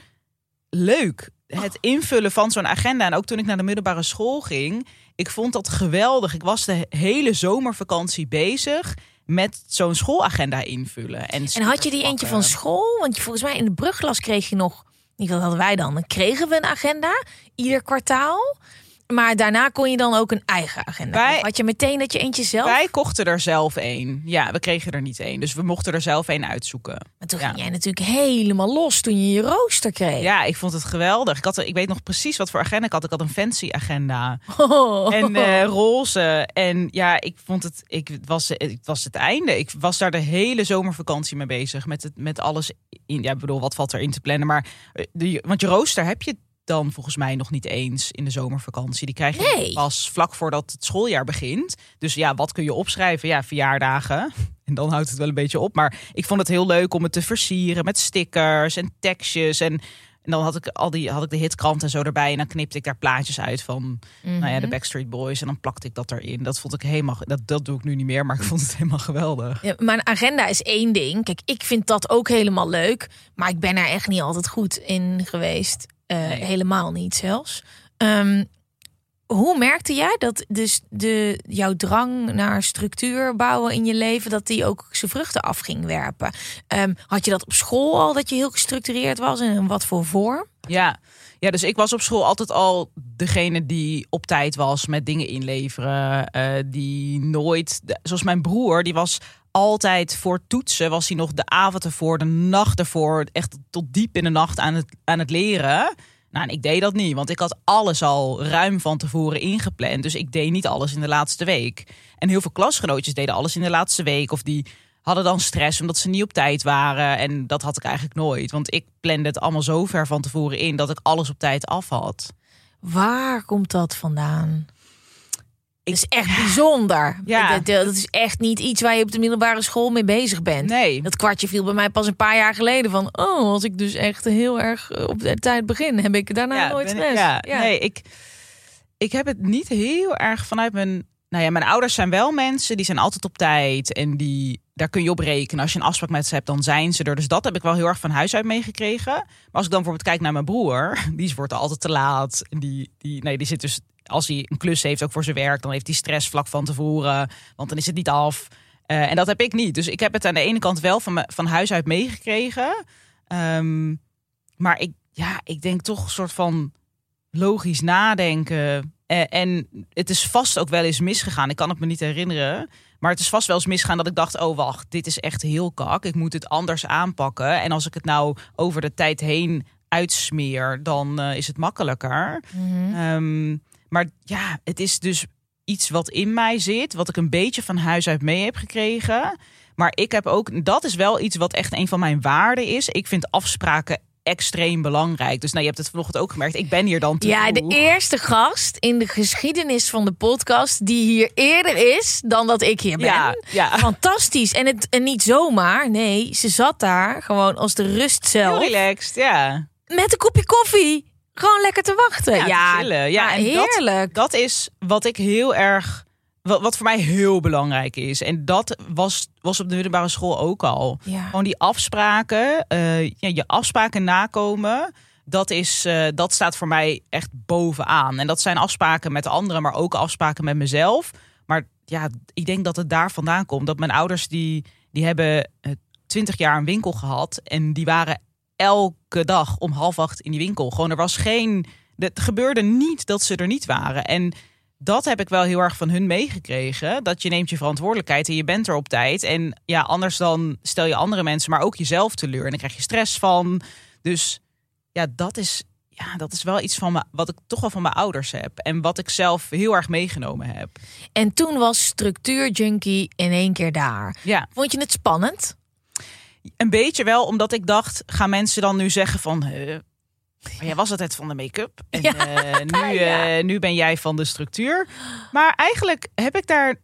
leuk. Het invullen van zo'n agenda. En ook toen ik naar de middelbare school ging. Ik vond dat geweldig. Ik was de hele zomervakantie bezig met zo'n schoolagenda invullen. En, En had je die eentje van school? Want je- volgens mij in de brugklas kreeg je nog... Niet wat hadden wij dan? Dan kregen we een agenda, ieder kwartaal. Maar daarna kon je dan ook een eigen agenda. Wij-. Had je meteen dat je eentje zelf... Wij kochten er zelf één. Ja, we kregen er niet één. Dus we mochten er zelf één uitzoeken. Maar toen Ja. ging jij natuurlijk helemaal los toen je je rooster kreeg. Ja, ik vond het geweldig. Ik, had, ik weet nog precies wat voor agenda ik had. Ik had een fancy agenda. Oh. En eh, roze. En ja, ik vond het, ik, het, was, het was het einde. Ik was daar de hele zomervakantie mee bezig. Met, het, met alles. In, ja, ik bedoel, wat valt erin te plannen? Maar eh, de, want je rooster heb je dan volgens mij nog niet eens in de zomervakantie. Die krijg je Nee. pas vlak voordat het schooljaar begint. Dus ja, wat kun je opschrijven? Ja, verjaardagen. En dan houdt het wel een beetje op. Maar ik vond het heel leuk om het te versieren met stickers en tekstjes. En, en dan had ik al die had ik de hitkrant en zo erbij. En dan knipte ik daar plaatjes uit van nou ja, de Mhm. Backstreet Boys. En dan plakte ik dat erin. Dat vond ik helemaal. Dat, dat doe ik nu niet meer, maar ik vond het helemaal geweldig. Ja, maar een agenda is één ding. Kijk, ik vind dat ook helemaal leuk. Maar ik ben er echt niet altijd goed in geweest. Eh. Helemaal niet zelfs. Ehm, hoe merkte jij dat dus de, jouw drang naar structuur bouwen in je leven, dat die ook zijn vruchten af ging werpen? Ehm, had je dat op school al, dat je heel gestructureerd was en wat voor vorm? Ja. ja, dus ik was op school altijd al degene die op tijd was met dingen inleveren. eh, die nooit, zoals mijn broer, die was altijd voor toetsen, was hij nog de avond ervoor, de nacht ervoor, echt tot diep in de nacht aan het, aan het leren. Nou, ik deed dat niet, want ik had alles al ruim van tevoren ingepland. Dus ik deed niet alles in de laatste week. En heel veel klasgenootjes deden alles in de laatste week. Of die hadden dan stress omdat ze niet op tijd waren. En dat had ik eigenlijk nooit. Want ik plande het allemaal zo ver van tevoren in dat ik alles op tijd af had. Waar komt dat vandaan? Het is echt bijzonder. Ja. Dat, is echt niet iets waar je op de middelbare school mee bezig bent. Nee. Dat kwartje viel bij mij pas een paar jaar geleden van... oh, als ik dus echt heel erg eh, op de tijd begin... heb ik daarna nooit ben ik- stress. ja, nee, ik, ik heb het niet heel erg vanuit mijn. Nou ja, mijn ouders zijn wel mensen die zijn altijd op tijd en die daar kun je op rekenen. Als je een afspraak met ze hebt, dan zijn ze er. Dus dat heb ik wel heel erg van huis uit meegekregen. Maar als ik dan bijvoorbeeld kijk naar mijn broer, die wordt altijd te laat. En die, die, nee, die zit dus als hij een klus heeft ook voor zijn werk, dan heeft hij stress vlak van tevoren, want dan is het niet af. Eh, en dat heb ik niet. Dus ik heb het aan de ene kant wel van, me, van huis uit meegekregen. Ehm, maar ik, ja, ik denk toch een soort van logisch nadenken. Eh, en het is vast ook wel eens misgegaan. Ik kan het me niet herinneren. Maar het is vast wel eens misgegaan dat ik dacht: oh wacht, dit is echt heel kak. Ik moet het anders aanpakken. En als ik het nou over de tijd heen uitsmeer, dan eh, is het makkelijker. Ehm, maar ja, het is dus iets wat in mij zit, wat ik een beetje van huis uit mee heb gekregen. Maar ik heb ook, dat is wel iets wat echt een van mijn waarden is. Ik vind afspraken extreem belangrijk. Dus nou, je hebt het vanochtend ook gemerkt. Ik ben hier dan te Ja, de eerste gast in de geschiedenis van de podcast... die hier eerder is dan dat ik hier ben. Ja, ja. Fantastisch. En, het, en niet zomaar. Nee, ze zat daar gewoon als de rust Heel zelf. relaxed, ja. Met een kopje koffie. Gewoon lekker te wachten. Ja, Ja, te chillen. Ja, en heerlijk. Dat is wat ik heel erg, wat, wat voor mij heel belangrijk is. En dat was, was op de middelbare school ook al. Ja. Gewoon die afspraken, eh, ja, je afspraken nakomen. Dat, is, eh, dat staat voor mij echt bovenaan. En dat zijn afspraken met anderen, maar ook afspraken met mezelf. Maar ja, ik denk dat het daar vandaan komt. Dat mijn ouders, die, die hebben twintig jaar een winkel gehad. En die waren elke dag om half acht in die winkel. Gewoon, er was geen... Het gebeurde niet dat ze er niet waren. En dat heb ik wel heel erg van hun meegekregen. Dat je neemt je verantwoordelijkheid en je bent er op tijd. En ja, anders dan stel je andere mensen, maar ook jezelf teleur. En dan krijg je stress van. Dus ja, dat is, ja, dat is wel iets van me, wat ik toch wel van mijn ouders heb. En wat ik zelf heel erg meegenomen heb. En toen was structuurjunkie in één keer daar. Ja, Vond je het spannend? Een beetje wel, omdat ik dacht, gaan mensen dan nu zeggen van... "Huh, maar jij was altijd van de make-up en Ja, eh, nu, eh, nu ben jij van de structuur. Maar eigenlijk heb ik daar,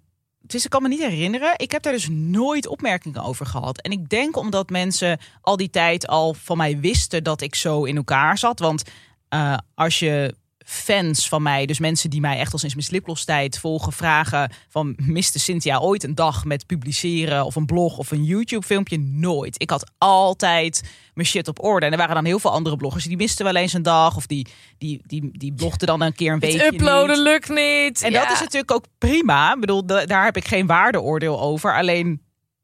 dus ik kan me niet herinneren, ik heb daar dus nooit opmerkingen over gehad. En ik denk omdat mensen al die tijd al van mij wisten dat ik zo in elkaar zat. Want eh, als je fans van mij, dus mensen die mij echt al sinds mijn sliplostijd volgen, vragen van miste Cynthia ooit een dag met publiceren of een blog of een YouTube filmpje? Nooit. Ik had altijd mijn shit op orde. En er waren dan heel veel andere bloggers die misten wel eens een dag of die, die, die, die blogden dan een keer een Het uploaden niet. lukt niet. En Ja. dat is natuurlijk ook prima. Ik bedoel, da- daar heb ik geen waardeoordeel over. Alleen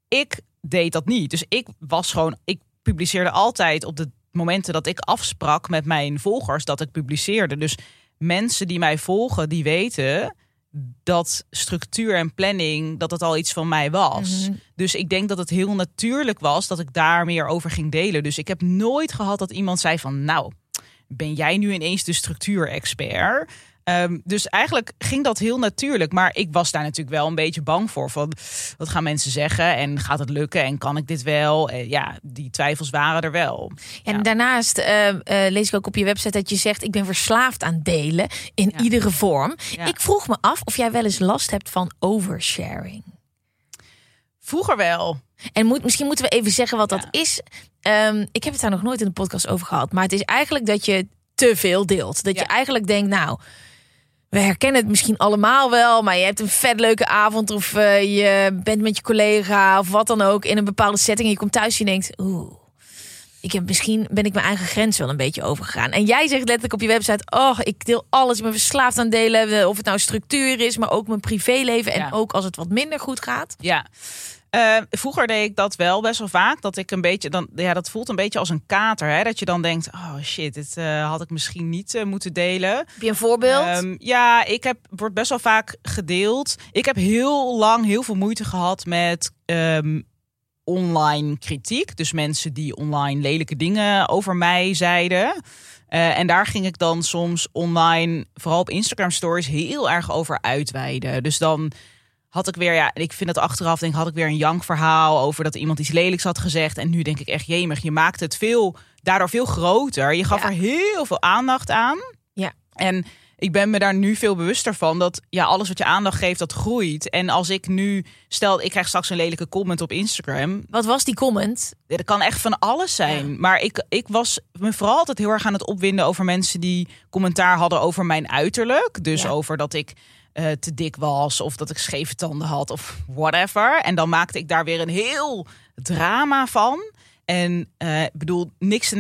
ik deed dat niet. Dus ik was gewoon, ik publiceerde altijd op de momenten dat ik afsprak met mijn volgers dat ik publiceerde. Dus mensen die mij volgen, die weten dat structuur en planning, dat het al iets van mij was. Mhm. Dus ik denk dat het heel natuurlijk was dat ik daar meer over ging delen. Dus ik heb nooit gehad dat iemand zei van, nou, ben jij nu ineens de structuurexpert? Ehm, dus eigenlijk ging dat heel natuurlijk. Maar ik was daar natuurlijk wel een beetje bang voor. Van, wat gaan mensen zeggen? En gaat het lukken? En kan ik dit wel? Eh, ja, die twijfels waren er wel. En Ja. daarnaast eh, eh, lees ik ook op je website dat je zegt: Ik ben verslaafd aan delen in Ja. iedere vorm. Ik vroeg me af of jij wel eens last hebt van oversharing. Vroeger wel. En moet, misschien moeten we even zeggen wat dat is. Ehm, ik heb het daar nog nooit in de podcast over gehad. Maar het is eigenlijk dat je te veel deelt. Dat je eigenlijk denkt, nou, we herkennen het misschien allemaal wel. Maar je hebt een vet leuke avond. Of eh, je bent met je collega of wat dan ook in een bepaalde setting. En je komt thuis en je denkt, oeh. ik heb misschien ben ik mijn eigen grens wel een beetje overgegaan. En jij zegt letterlijk op je website: Oh, ik deel alles. Ik ben verslaafd aan delen. Of het nou structuur is, maar ook mijn privéleven. En Ja. ook als het wat minder goed gaat. Ja. Eh, vroeger deed ik dat wel best wel vaak. Dat ik een beetje dan, ja, dat voelt een beetje als een kater. Hè? Dat je dan denkt: oh shit, dit eh, had ik misschien niet eh, moeten delen. Heb je een voorbeeld? Ehm, ja, ik heb wordt best wel vaak gedeeld. Ik heb heel lang heel veel moeite gehad met ehm, online kritiek. Dus mensen die online lelijke dingen over mij zeiden. Eh, en daar ging ik dan soms online, vooral op Instagram stories, heel erg over uitweiden. Dus dan had ik weer, ja, ik vind het achteraf, denk ik, had ik weer een jankverhaal over dat iemand iets lelijks had gezegd. En nu denk ik echt, jemig, je maakt het veel, daardoor veel groter. Je gaf Ja. er heel veel aandacht aan. Ja. En ik ben me daar nu veel bewuster van dat ja, alles wat je aandacht geeft, dat groeit. En als ik nu, stel, ik krijg straks een lelijke comment op Instagram. Wat was die comment? Dat kan echt van alles zijn. Maar ik, ik was me vooral altijd heel erg aan het opwinden over mensen die commentaar hadden over mijn uiterlijk. Dus Ja. over dat ik eh, te dik was of dat ik scheve tanden had of whatever. En dan maakte ik daar weer een heel drama van. En eh, ik bedoel, niks te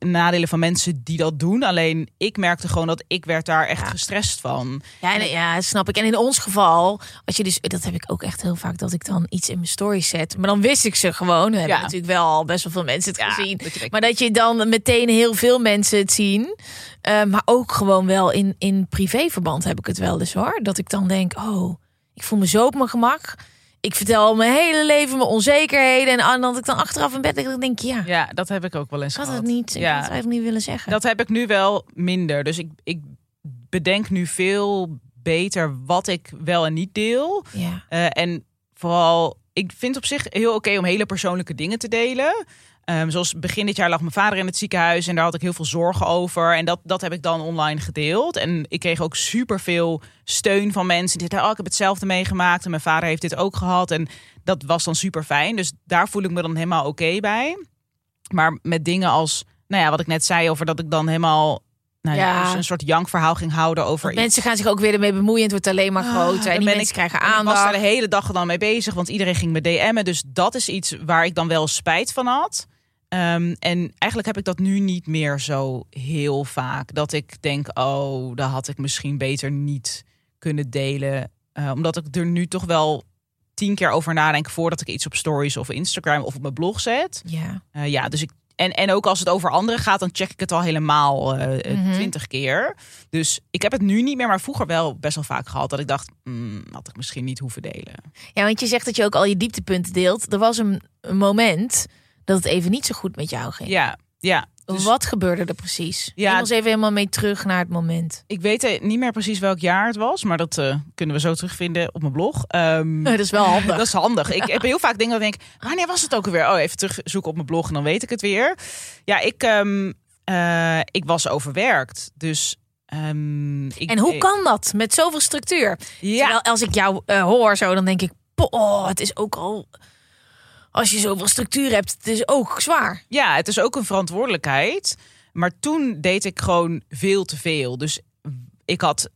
nadelen van, mensen die dat doen. Alleen ik merkte gewoon dat ik werd daar echt Ja. gestrest van. Ja, nee, ja, snap ik. En in ons geval, als je dus, dat heb ik ook echt heel vaak, dat ik dan iets in mijn story zet. Maar dan wist ik ze gewoon. Dan hebben Ja. natuurlijk wel al best wel veel mensen het Ja, gezien. dat maar dat je dan meteen heel veel mensen het zien. Eh, maar ook gewoon wel in, in privéverband heb ik het wel eens hoor. Dat ik dan denk, oh, ik voel me zo op mijn gemak. Ik vertel mijn hele leven mijn onzekerheden. En dat ik dan achteraf in bed lig, dan denk ik, ja, Ja, dat heb ik ook wel eens ik had gehad. het niet. Ik Ja. had het eigenlijk niet willen zeggen. Dat heb ik nu wel minder. Dus ik, ik bedenk nu veel beter wat ik wel en niet deel. ja. Eh, en vooral, ik vind op zich heel oké om hele persoonlijke dingen te delen. Ehm, zoals begin dit jaar lag mijn vader in het ziekenhuis en daar had ik heel veel zorgen over. En dat, dat heb ik dan online gedeeld. En ik kreeg ook superveel steun van mensen die zeiden, oh, ik heb hetzelfde meegemaakt en mijn vader heeft dit ook gehad. En dat was dan super fijn. Dus daar voel ik me dan helemaal oké bij. Maar met dingen als, nou ja, wat ik net zei over dat ik dan helemaal nou ja, Ja. dus een soort jankverhaal ging houden over mensen gaan zich ook weer ermee bemoeien. Het wordt alleen maar groter. dan en die mensen krijgen en Ik was daar de hele dag dan mee bezig, want iedereen ging me DM'en. Dus dat is iets waar ik dan wel spijt van had. Ehm, en eigenlijk heb ik dat nu niet meer zo heel vaak. Dat ik denk, oh, dat had ik misschien beter niet kunnen delen. Eh, omdat ik er nu toch wel tien keer over nadenk voordat ik iets op stories of Instagram of op mijn blog zet. Ja. Eh, ja, dus ik. En, en ook als het over anderen gaat, dan check ik het al helemaal eh, Mhm. twintig keer. Dus ik heb het nu niet meer, maar vroeger wel best wel vaak gehad. Dat ik dacht, mm, had ik misschien niet hoeven delen. ja, want je zegt dat je ook al je dieptepunten deelt. Er was een, een moment dat het even niet zo goed met jou ging. Ja, ja. Dus Wat gebeurde er precies? Ja. Neem ons even helemaal mee terug naar het moment. ik weet eh, niet meer precies welk jaar het was, maar dat eh, kunnen we zo terugvinden op mijn blog. Ehm, Dat is wel handig. Dat is handig. Ik heb heel vaak dingen dat ik denk, wanneer was het ook alweer? Oh, even terugzoeken op mijn blog en dan weet ik het weer. Ja, ik, ehm, eh, ik was overwerkt. Dus. ehm, ik, En hoe kan dat met zoveel structuur? Ja, Terwijl als ik jou hoor zo, dan denk ik, oh, het is ook al... Als je zoveel structuur hebt, het is ook zwaar. Ja, het is ook een verantwoordelijkheid. Maar toen deed ik gewoon veel te veel. Dus ik had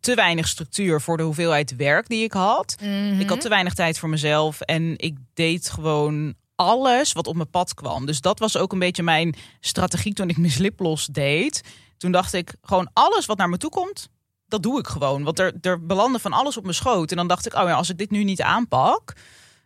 te weinig structuur voor de hoeveelheid werk die ik had. Ik had te weinig tijd voor mezelf. En ik deed gewoon alles wat op mijn pad kwam. Dus dat was ook een beetje mijn strategie toen ik Miss Liplos deed. Toen dacht ik gewoon alles wat naar me toe komt, dat doe ik gewoon. Want er, er belandde van alles op mijn schoot. En dan dacht ik, oh ja, als ik dit nu niet aanpak...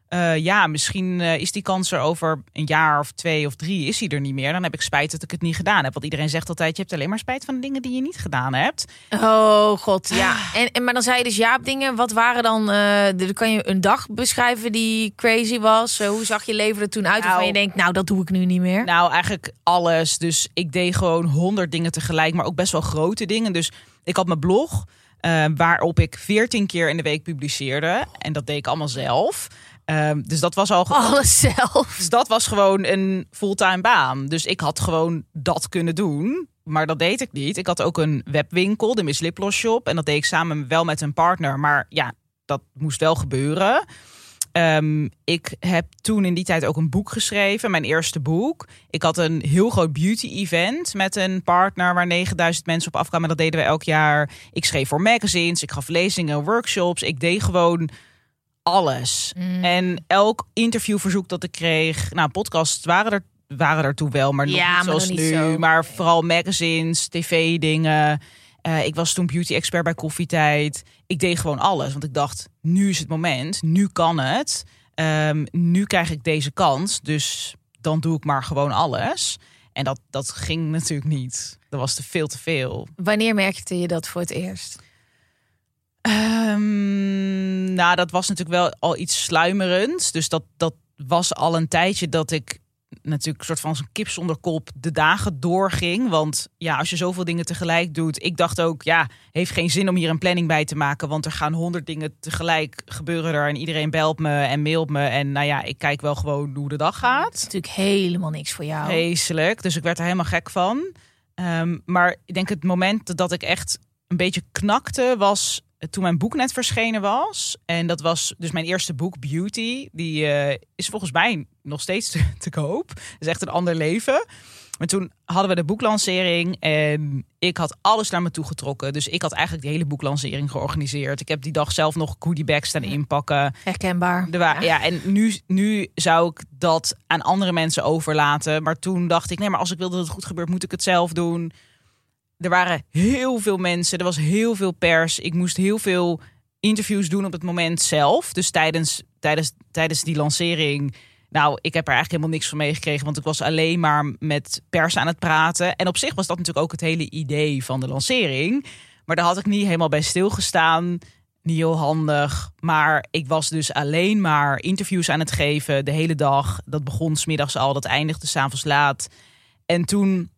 eh, ja, misschien eh, is die kans er over een jaar of twee of drie is hij er niet meer. Dan heb ik spijt dat ik het niet gedaan heb. Want iedereen zegt altijd, je hebt alleen maar spijt van de dingen die je niet gedaan hebt. Oh god, ja. En, en, maar dan zei je dus ja op dingen. Wat waren dan, eh, dan kan je een dag beschrijven die crazy was? Hoe zag je leven er toen uit? Nou. waarvan je denkt, nou dat doe ik nu niet meer. Nou, eigenlijk alles. Dus ik deed gewoon honderd dingen tegelijk, maar ook best wel grote dingen. Dus ik had mijn blog, waarop ik veertien keer in de week publiceerde. En dat deed ik allemaal zelf. Ehm, dus dat was al. Alles zelf. Dus dat was gewoon een fulltime baan. Dus ik had gewoon dat kunnen doen. Maar dat deed ik niet. Ik had ook een webwinkel, de Miss Liplos Shop. En dat deed ik samen wel met een partner. Maar ja, dat moest wel gebeuren. Ehm, ik heb toen in die tijd ook een boek geschreven, mijn eerste boek. Ik had een heel groot beauty-event met een partner waar 9000 mensen op afkwamen. Dat deden we elk jaar. Ik schreef voor magazines, ik gaf lezingen, workshops. Ik deed gewoon alles. En elk interviewverzoek dat ik kreeg, nou, podcasts waren er waren er toen wel, maar nog Ja, niet zoals nog niet nu. zo. Maar vooral magazines, tv-dingen. Eh, ik was toen beauty-expert bij Koffietijd. Ik deed gewoon alles, want ik dacht, nu is het moment. Nu kan het. Ehm, nu krijg ik deze kans, dus dan doe ik maar gewoon alles. En dat, dat ging natuurlijk niet. Dat was te veel te veel. Wanneer merkte je dat voor het eerst? Ehm, nou, dat was natuurlijk wel al iets sluimerends. Dus dat, dat was al een tijdje dat ik natuurlijk een soort van zo'n kip zonder kop de dagen doorging. Want ja, als je zoveel dingen tegelijk doet. Ik dacht ook, ja, heeft geen zin om hier een planning bij te maken. Want er gaan honderd dingen tegelijk gebeuren er. En iedereen belt me en mailt me. En nou ja, ik kijk wel gewoon hoe de dag gaat. Het is natuurlijk helemaal niks voor jou. Vreselijk. Dus ik werd er helemaal gek van. Ehm, maar ik denk het moment dat ik echt een beetje knakte was toen mijn boek net verschenen was. En dat was dus mijn eerste boek, Beauty. Die eh, is volgens mij nog steeds te, te koop. Het is echt een ander leven. Maar toen hadden we de boeklancering en ik had alles naar me toe getrokken. Dus ik had eigenlijk de hele boeklancering georganiseerd. Ik heb die dag zelf nog goodiebags staan inpakken. Herkenbaar. Er wa- ja. en nu, nu zou ik dat aan andere mensen overlaten. Maar toen dacht ik, nee, maar als ik wil dat het goed gebeurt, moet ik het zelf doen. Er waren heel veel mensen, er was heel veel pers. Ik moest heel veel interviews doen op het moment zelf. Dus tijdens, tijdens, tijdens die lancering. Nou, ik heb er eigenlijk helemaal niks van meegekregen, want ik was alleen maar met pers aan het praten. En op zich was dat natuurlijk ook het hele idee van de lancering. Maar daar had ik niet helemaal bij stilgestaan. Niet heel handig. Maar ik was dus alleen maar interviews aan het geven de hele dag. Dat begon smiddags al, dat eindigde s'avonds laat. En toen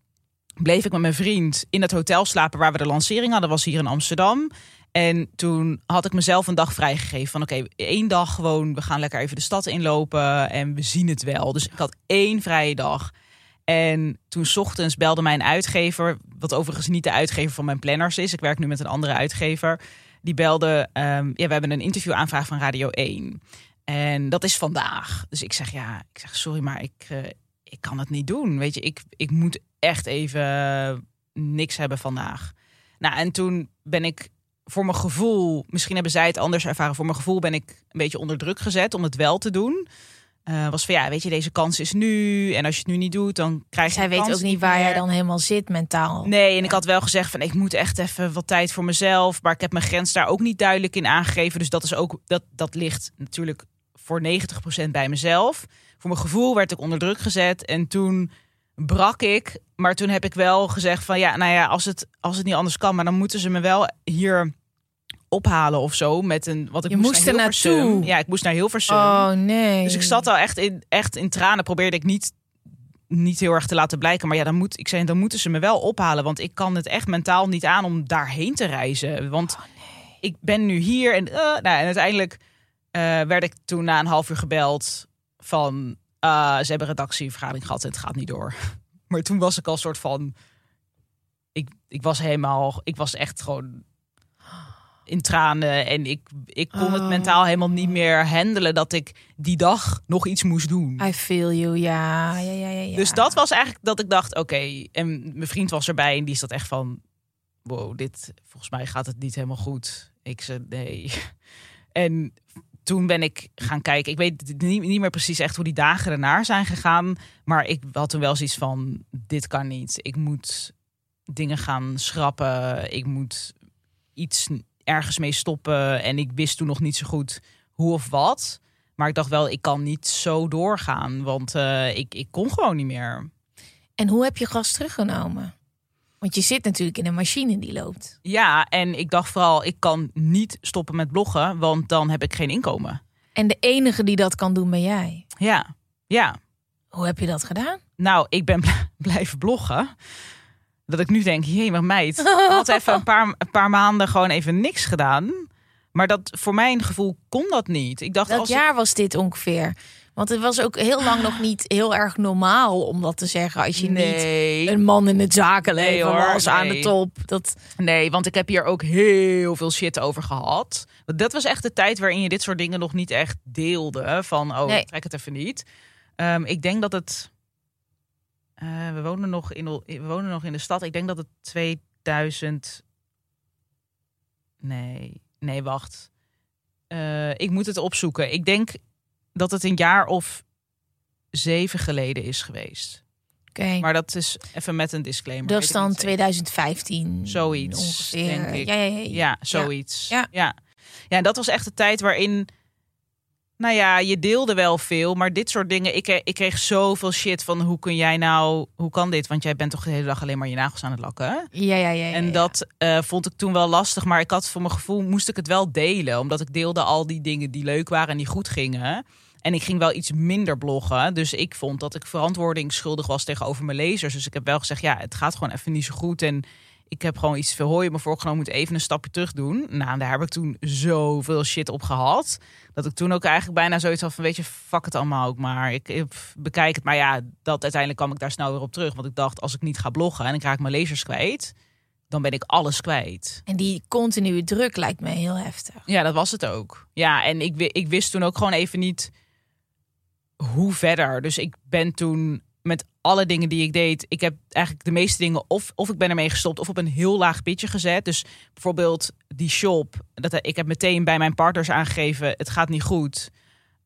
bleef ik met mijn vriend in het hotel slapen waar we de lancering hadden. was hier in Amsterdam. En toen had ik mezelf een dag vrijgegeven van oké, één dag gewoon, we gaan lekker even de stad inlopen en we zien het wel. Dus ik had één vrije dag. En toen ochtends belde mijn uitgever, wat overigens niet de uitgever van mijn planners is. Ik werk nu met een andere uitgever. Die belde, ehm, ja, we hebben een interview aanvraag van Radio 1. En dat is vandaag. Dus ik zeg, ja, ik zeg, sorry, maar ik, eh, ik kan het niet doen. Weet je, ik, ik moet echt even niks hebben vandaag. Nou, en toen ben ik voor mijn gevoel, misschien hebben zij het anders ervaren, voor mijn gevoel ben ik een beetje onder druk gezet om het wel te doen. Eh, was van ja, weet je, deze kans is nu. En als je het nu niet doet, dan krijg je Zij weet ook niet waar meer. jij dan helemaal zit mentaal. Nee, en ik had wel gezegd van ik moet echt even wat tijd voor mezelf. Maar ik heb mijn grens daar ook niet duidelijk in aangegeven. Dus dat is ook dat, dat ligt natuurlijk voor 90% bij mezelf. Voor mijn gevoel werd ik onder druk gezet. En toen brak ik. Maar toen heb ik wel gezegd van ja, nou ja, als het, als het niet anders kan, maar dan moeten ze me wel hier ophalen of zo. Met een wat ik Je moest, moest naar naartoe. Ja, ik moest naar Hilversum. Oh nee. Dus ik zat al echt in, echt in tranen. Probeerde ik niet, niet heel erg te laten blijken. Maar ja, dan, moet, ik zei, dan moeten ze me wel ophalen. Want ik kan het echt mentaal niet aan om daarheen te reizen. Want ik ben nu hier. En, eh, nou, en uiteindelijk eh, werd ik toen na een half uur gebeld van... eh, ze hebben redactievergadering gehad en het gaat niet door. Maar toen was ik al soort van... Ik, ik was helemaal... Ik was echt gewoon in tranen. En ik, ik kon het Oh. mentaal helemaal niet meer handelen dat ik die dag nog iets moest doen. I feel you, ja. ja, ja, ja, ja. Dus dat was eigenlijk dat ik dacht, oké. En mijn vriend was erbij en die zat echt van... Wow, dit, volgens mij gaat het niet helemaal goed. Ik zei, nee. En toen ben ik gaan kijken. Ik weet niet, niet meer precies echt hoe die dagen ernaar zijn gegaan. Maar ik had toen wel zoiets van, dit kan niet. Ik moet dingen gaan schrappen. Ik moet iets ergens mee stoppen. En ik wist toen nog niet zo goed hoe of wat. Maar ik dacht wel, ik kan niet zo doorgaan. Want eh, ik, ik kon gewoon niet meer. En hoe heb je gas teruggenomen? Want je zit natuurlijk in een machine die loopt. Ja, en ik dacht vooral, ik kan niet stoppen met bloggen. Want dan heb ik geen inkomen. En de enige die dat kan doen ben jij. Ja, ja. Hoe heb je dat gedaan? Nou, ik ben blijven bloggen. Dat ik nu denk, jee, maar meid. Ik had even een paar, een paar maanden gewoon even niks gedaan. Maar dat voor mijn gevoel kon dat niet. Ik dacht, Welk als ik- jaar was dit ongeveer? Want het was ook heel lang nog niet heel erg normaal om dat te zeggen als je niet een man in het zakenleven Nee, hoor, was aan de top. Dat, nee, want ik heb hier ook heel veel shit over gehad. Want dat was echt de tijd waarin je dit soort dingen nog niet echt deelde. Van, oh, trek het even niet. Ehm, ik denk dat het... eh, we, wonen nog in, we wonen nog in de stad. Ik denk dat het 2000... Nee, nee, wacht. Eh, ik moet het opzoeken. Ik denk dat het een jaar of zeven geleden is geweest. Oké. Maar dat is even met een disclaimer. Dat is dan niet zeker. 2015. Zoiets, ongeveer. denk ik. Ja, ja, ja, ja. Ja, zoiets. Ja. Ja. ja. en dat was echt de tijd waarin... Nou ja, je deelde wel veel, maar dit soort dingen... Ik, ik kreeg zoveel shit van hoe kun jij nou... Hoe kan dit? Want jij bent toch de hele dag alleen maar je nagels aan het lakken, hè? Ja, ja, ja. ja, En ja. dat eh, vond ik toen wel lastig, maar ik had voor mijn gevoel moest ik het wel delen, omdat ik deelde al die dingen die leuk waren en die goed gingen. En ik ging wel iets minder bloggen, dus ik vond dat ik verantwoording schuldig was tegenover mijn lezers. Dus ik heb wel gezegd, ja, het gaat gewoon even niet zo goed en ik heb gewoon iets veel hooi me voorgenomen, moet even een stapje terug doen. Nou, daar heb ik toen zoveel shit op gehad, dat ik toen ook eigenlijk bijna zoiets had van, weet je, fuck het allemaal ook maar. Ik, ik bekijk het, maar ja, dat uiteindelijk kwam ik daar snel weer op terug, want ik dacht, als ik niet ga bloggen en ik raak mijn lezers kwijt dan ben ik alles kwijt. En die continue druk lijkt me heel heftig. Ja, dat was het ook. Ja, en ik, ik wist toen ook gewoon even niet hoe verder. Dus ik ben toen met alle dingen die ik deed, ik heb eigenlijk de meeste dingen of, of ik ben ermee gestopt of op een heel laag pitje gezet. Dus bijvoorbeeld die shop, dat, ik heb meteen bij mijn partners aangegeven, het gaat niet goed.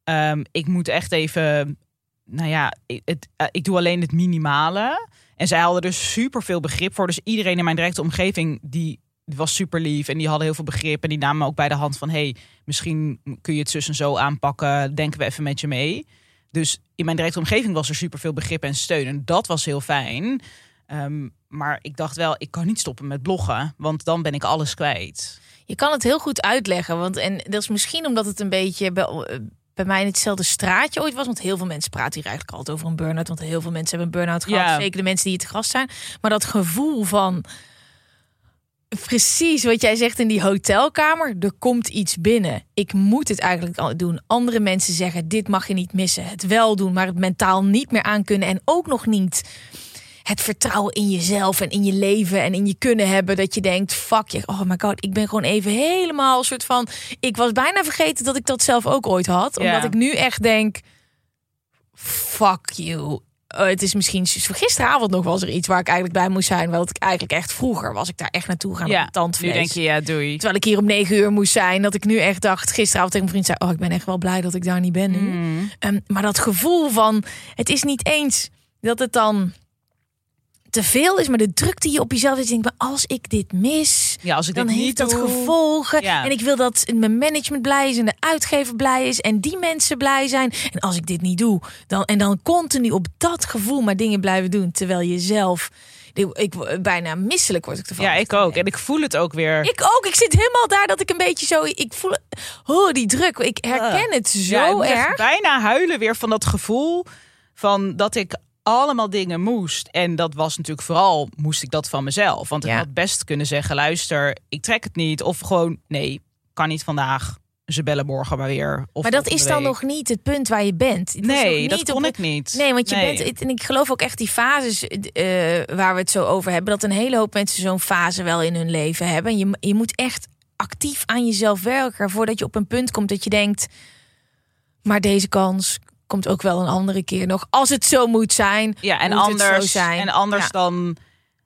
Ehm, ik moet echt even, nou ja, ik- het, eh, ik doe alleen het minimale. En zij hadden er super veel begrip voor. Dus iedereen in mijn directe omgeving, die die was super lief. En die hadden heel veel begrip. En die namen me ook bij de hand van... hey, misschien kun je het zus en zo aanpakken. Denken we even met je mee. Dus in mijn directe omgeving was er super veel begrip en steun. En dat was heel fijn. Ehm, maar ik dacht wel, ik kan niet stoppen met bloggen. Want dan ben ik alles kwijt. Je kan het heel goed uitleggen. Want, en dat is misschien omdat het een beetje bij, eh, bij mij in hetzelfde straatje ooit was. Want heel veel mensen praten hier eigenlijk altijd over een burn-out. Want heel veel mensen hebben een burn-out gehad. Ja. Zeker de mensen die hier te gast zijn. Maar dat gevoel van... Precies wat jij zegt in die hotelkamer. Er komt iets binnen. Ik moet het eigenlijk al doen. Andere mensen zeggen: dit mag je niet missen. Het wel doen, maar het mentaal niet meer aankunnen. En ook nog niet het vertrouwen in jezelf en in je leven en in je kunnen hebben. Dat je denkt: fuck je, oh my god, ik ben gewoon even helemaal een soort van. Ik was bijna vergeten dat ik dat zelf ook ooit had. Omdat Ja. ik nu echt denk: fuck you. Eh, het is misschien gisteravond nog was er iets waar ik eigenlijk bij moest zijn. Wel dat ik eigenlijk echt vroeger was ik daar echt naartoe gaan. Ja, tandvlees. nu denk je, ja, doei. Terwijl ik hier om negen uur moest zijn. Dat ik nu echt dacht, gisteravond tegen mijn vriend zei... oh, ik ben echt wel blij dat ik daar niet ben nu. Mm. Ehm, maar dat gevoel van... het is niet eens dat het dan te veel is... maar de druk die je op jezelf is. Denk, maar als ik dit mis... Ja, als ik dan dit heeft niet dat doe- gevolgen. Ja. En ik wil dat mijn management blij is... en de uitgever blij is... en die mensen blij zijn. En als ik dit niet doe... Dan, en dan continu op dat gevoel maar dingen blijven doen... terwijl je zelf... Ik, ik, bijna misselijk word ik ervan. Ja, ik ook. En ik voel het ook weer. Ik ook. Ik zit helemaal daar dat ik een beetje zo. Ik voel. Oh, die druk. Ik herken het zo Ja, ik erg. bijna huilen weer van dat gevoel van dat ik allemaal dingen moest. En dat was natuurlijk vooral moest ik dat van mezelf. Want ik Ja. had best kunnen zeggen: luister, ik trek het niet. Of gewoon nee, kan niet vandaag. Ze bellen morgen maar weer. Of Maar dat is dan week. nog niet het punt waar je bent. Het Nee, dat kon ik niet. Nee, want je Nee. bent. En ik geloof ook echt die fases eh, waar we het zo over hebben. Dat een hele hoop mensen zo'n fase wel in hun leven hebben. En je, je moet echt actief aan jezelf werken voordat je op een punt komt dat je denkt. Maar deze kans komt ook wel een andere keer nog. Als het zo moet zijn. Ja, en moet het zo anders, zijn. en anders Ja. dan,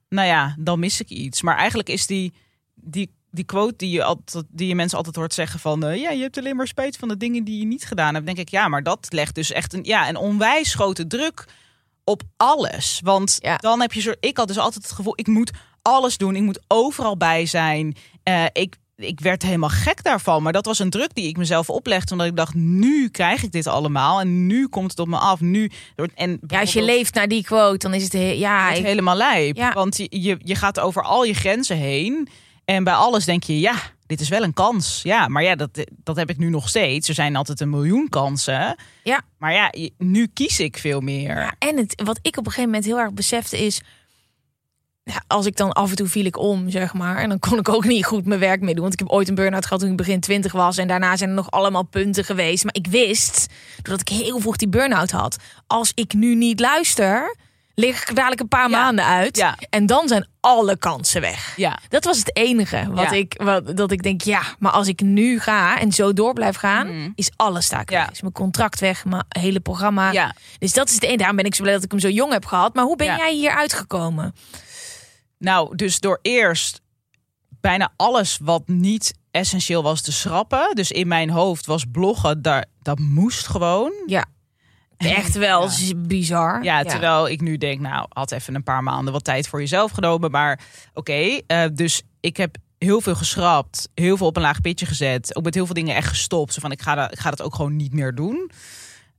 nou ja, dan mis ik iets. Maar eigenlijk is die, die, die quote die je, altijd, die je mensen altijd hoort zeggen van... eh, ja, je hebt alleen maar spijt van de dingen die je niet gedaan hebt. denk ik, ja, maar dat legt dus echt een, ja, een onwijs grote druk op alles. Want Ja. dan heb je zo... Ik had dus altijd het gevoel, ik moet alles doen. Ik moet overal bij zijn. Eh, ik, ik werd helemaal gek daarvan. Maar dat was een druk die ik mezelf oplegde. Omdat ik dacht, nu krijg ik dit allemaal. En nu komt het op me af. Nu, en Ja, als je leeft naar die quote, dan is het he- ja. Ik, helemaal lijp. Ja. Want je, je, je gaat over al je grenzen heen. En bij alles denk je, ja, dit is wel een kans. Ja, maar ja, dat, dat heb ik nu nog steeds. Er zijn altijd een miljoen kansen. Ja. Maar ja, nu kies ik veel meer. Ja, en het, wat ik op een gegeven moment heel erg besefte is. Ja, als ik dan af en toe viel ik om, zeg maar. En dan kon ik ook niet goed mijn werk meer doen. Want ik heb ooit een burn-out gehad toen ik begin 20 was. En daarna zijn er nog allemaal punten geweest. Maar ik wist, doordat ik heel vroeg die burn-out had. Als ik nu niet luister, lig ik dadelijk een paar Ja. maanden uit. Ja. En dan zijn alle kansen weg. Ja. Dat was het enige wat Ja. ik, wat, dat ik denk, ja, maar als ik nu ga en zo door blijf gaan, is alles staak. Mhm. Ja. Is mijn contract weg, mijn hele programma. Ja. Dus dat is het enige. Daarom ben ik zo blij dat ik hem zo jong heb gehad. Maar hoe ben jij hier uitgekomen? Nou, dus door eerst bijna alles wat niet essentieel was te schrappen. Dus in mijn hoofd was bloggen, daar, dat moest gewoon. Ja. Echt wel Ja. bizar. Ja, terwijl ik nu denk, nou, had even een paar maanden wat tijd voor jezelf genomen. Maar oké, eh, dus ik heb heel veel geschrapt, heel veel op een laag pitje gezet. Ook met heel veel dingen echt gestopt. Zo van, ik ga, dat, ik ga dat ook gewoon niet meer doen.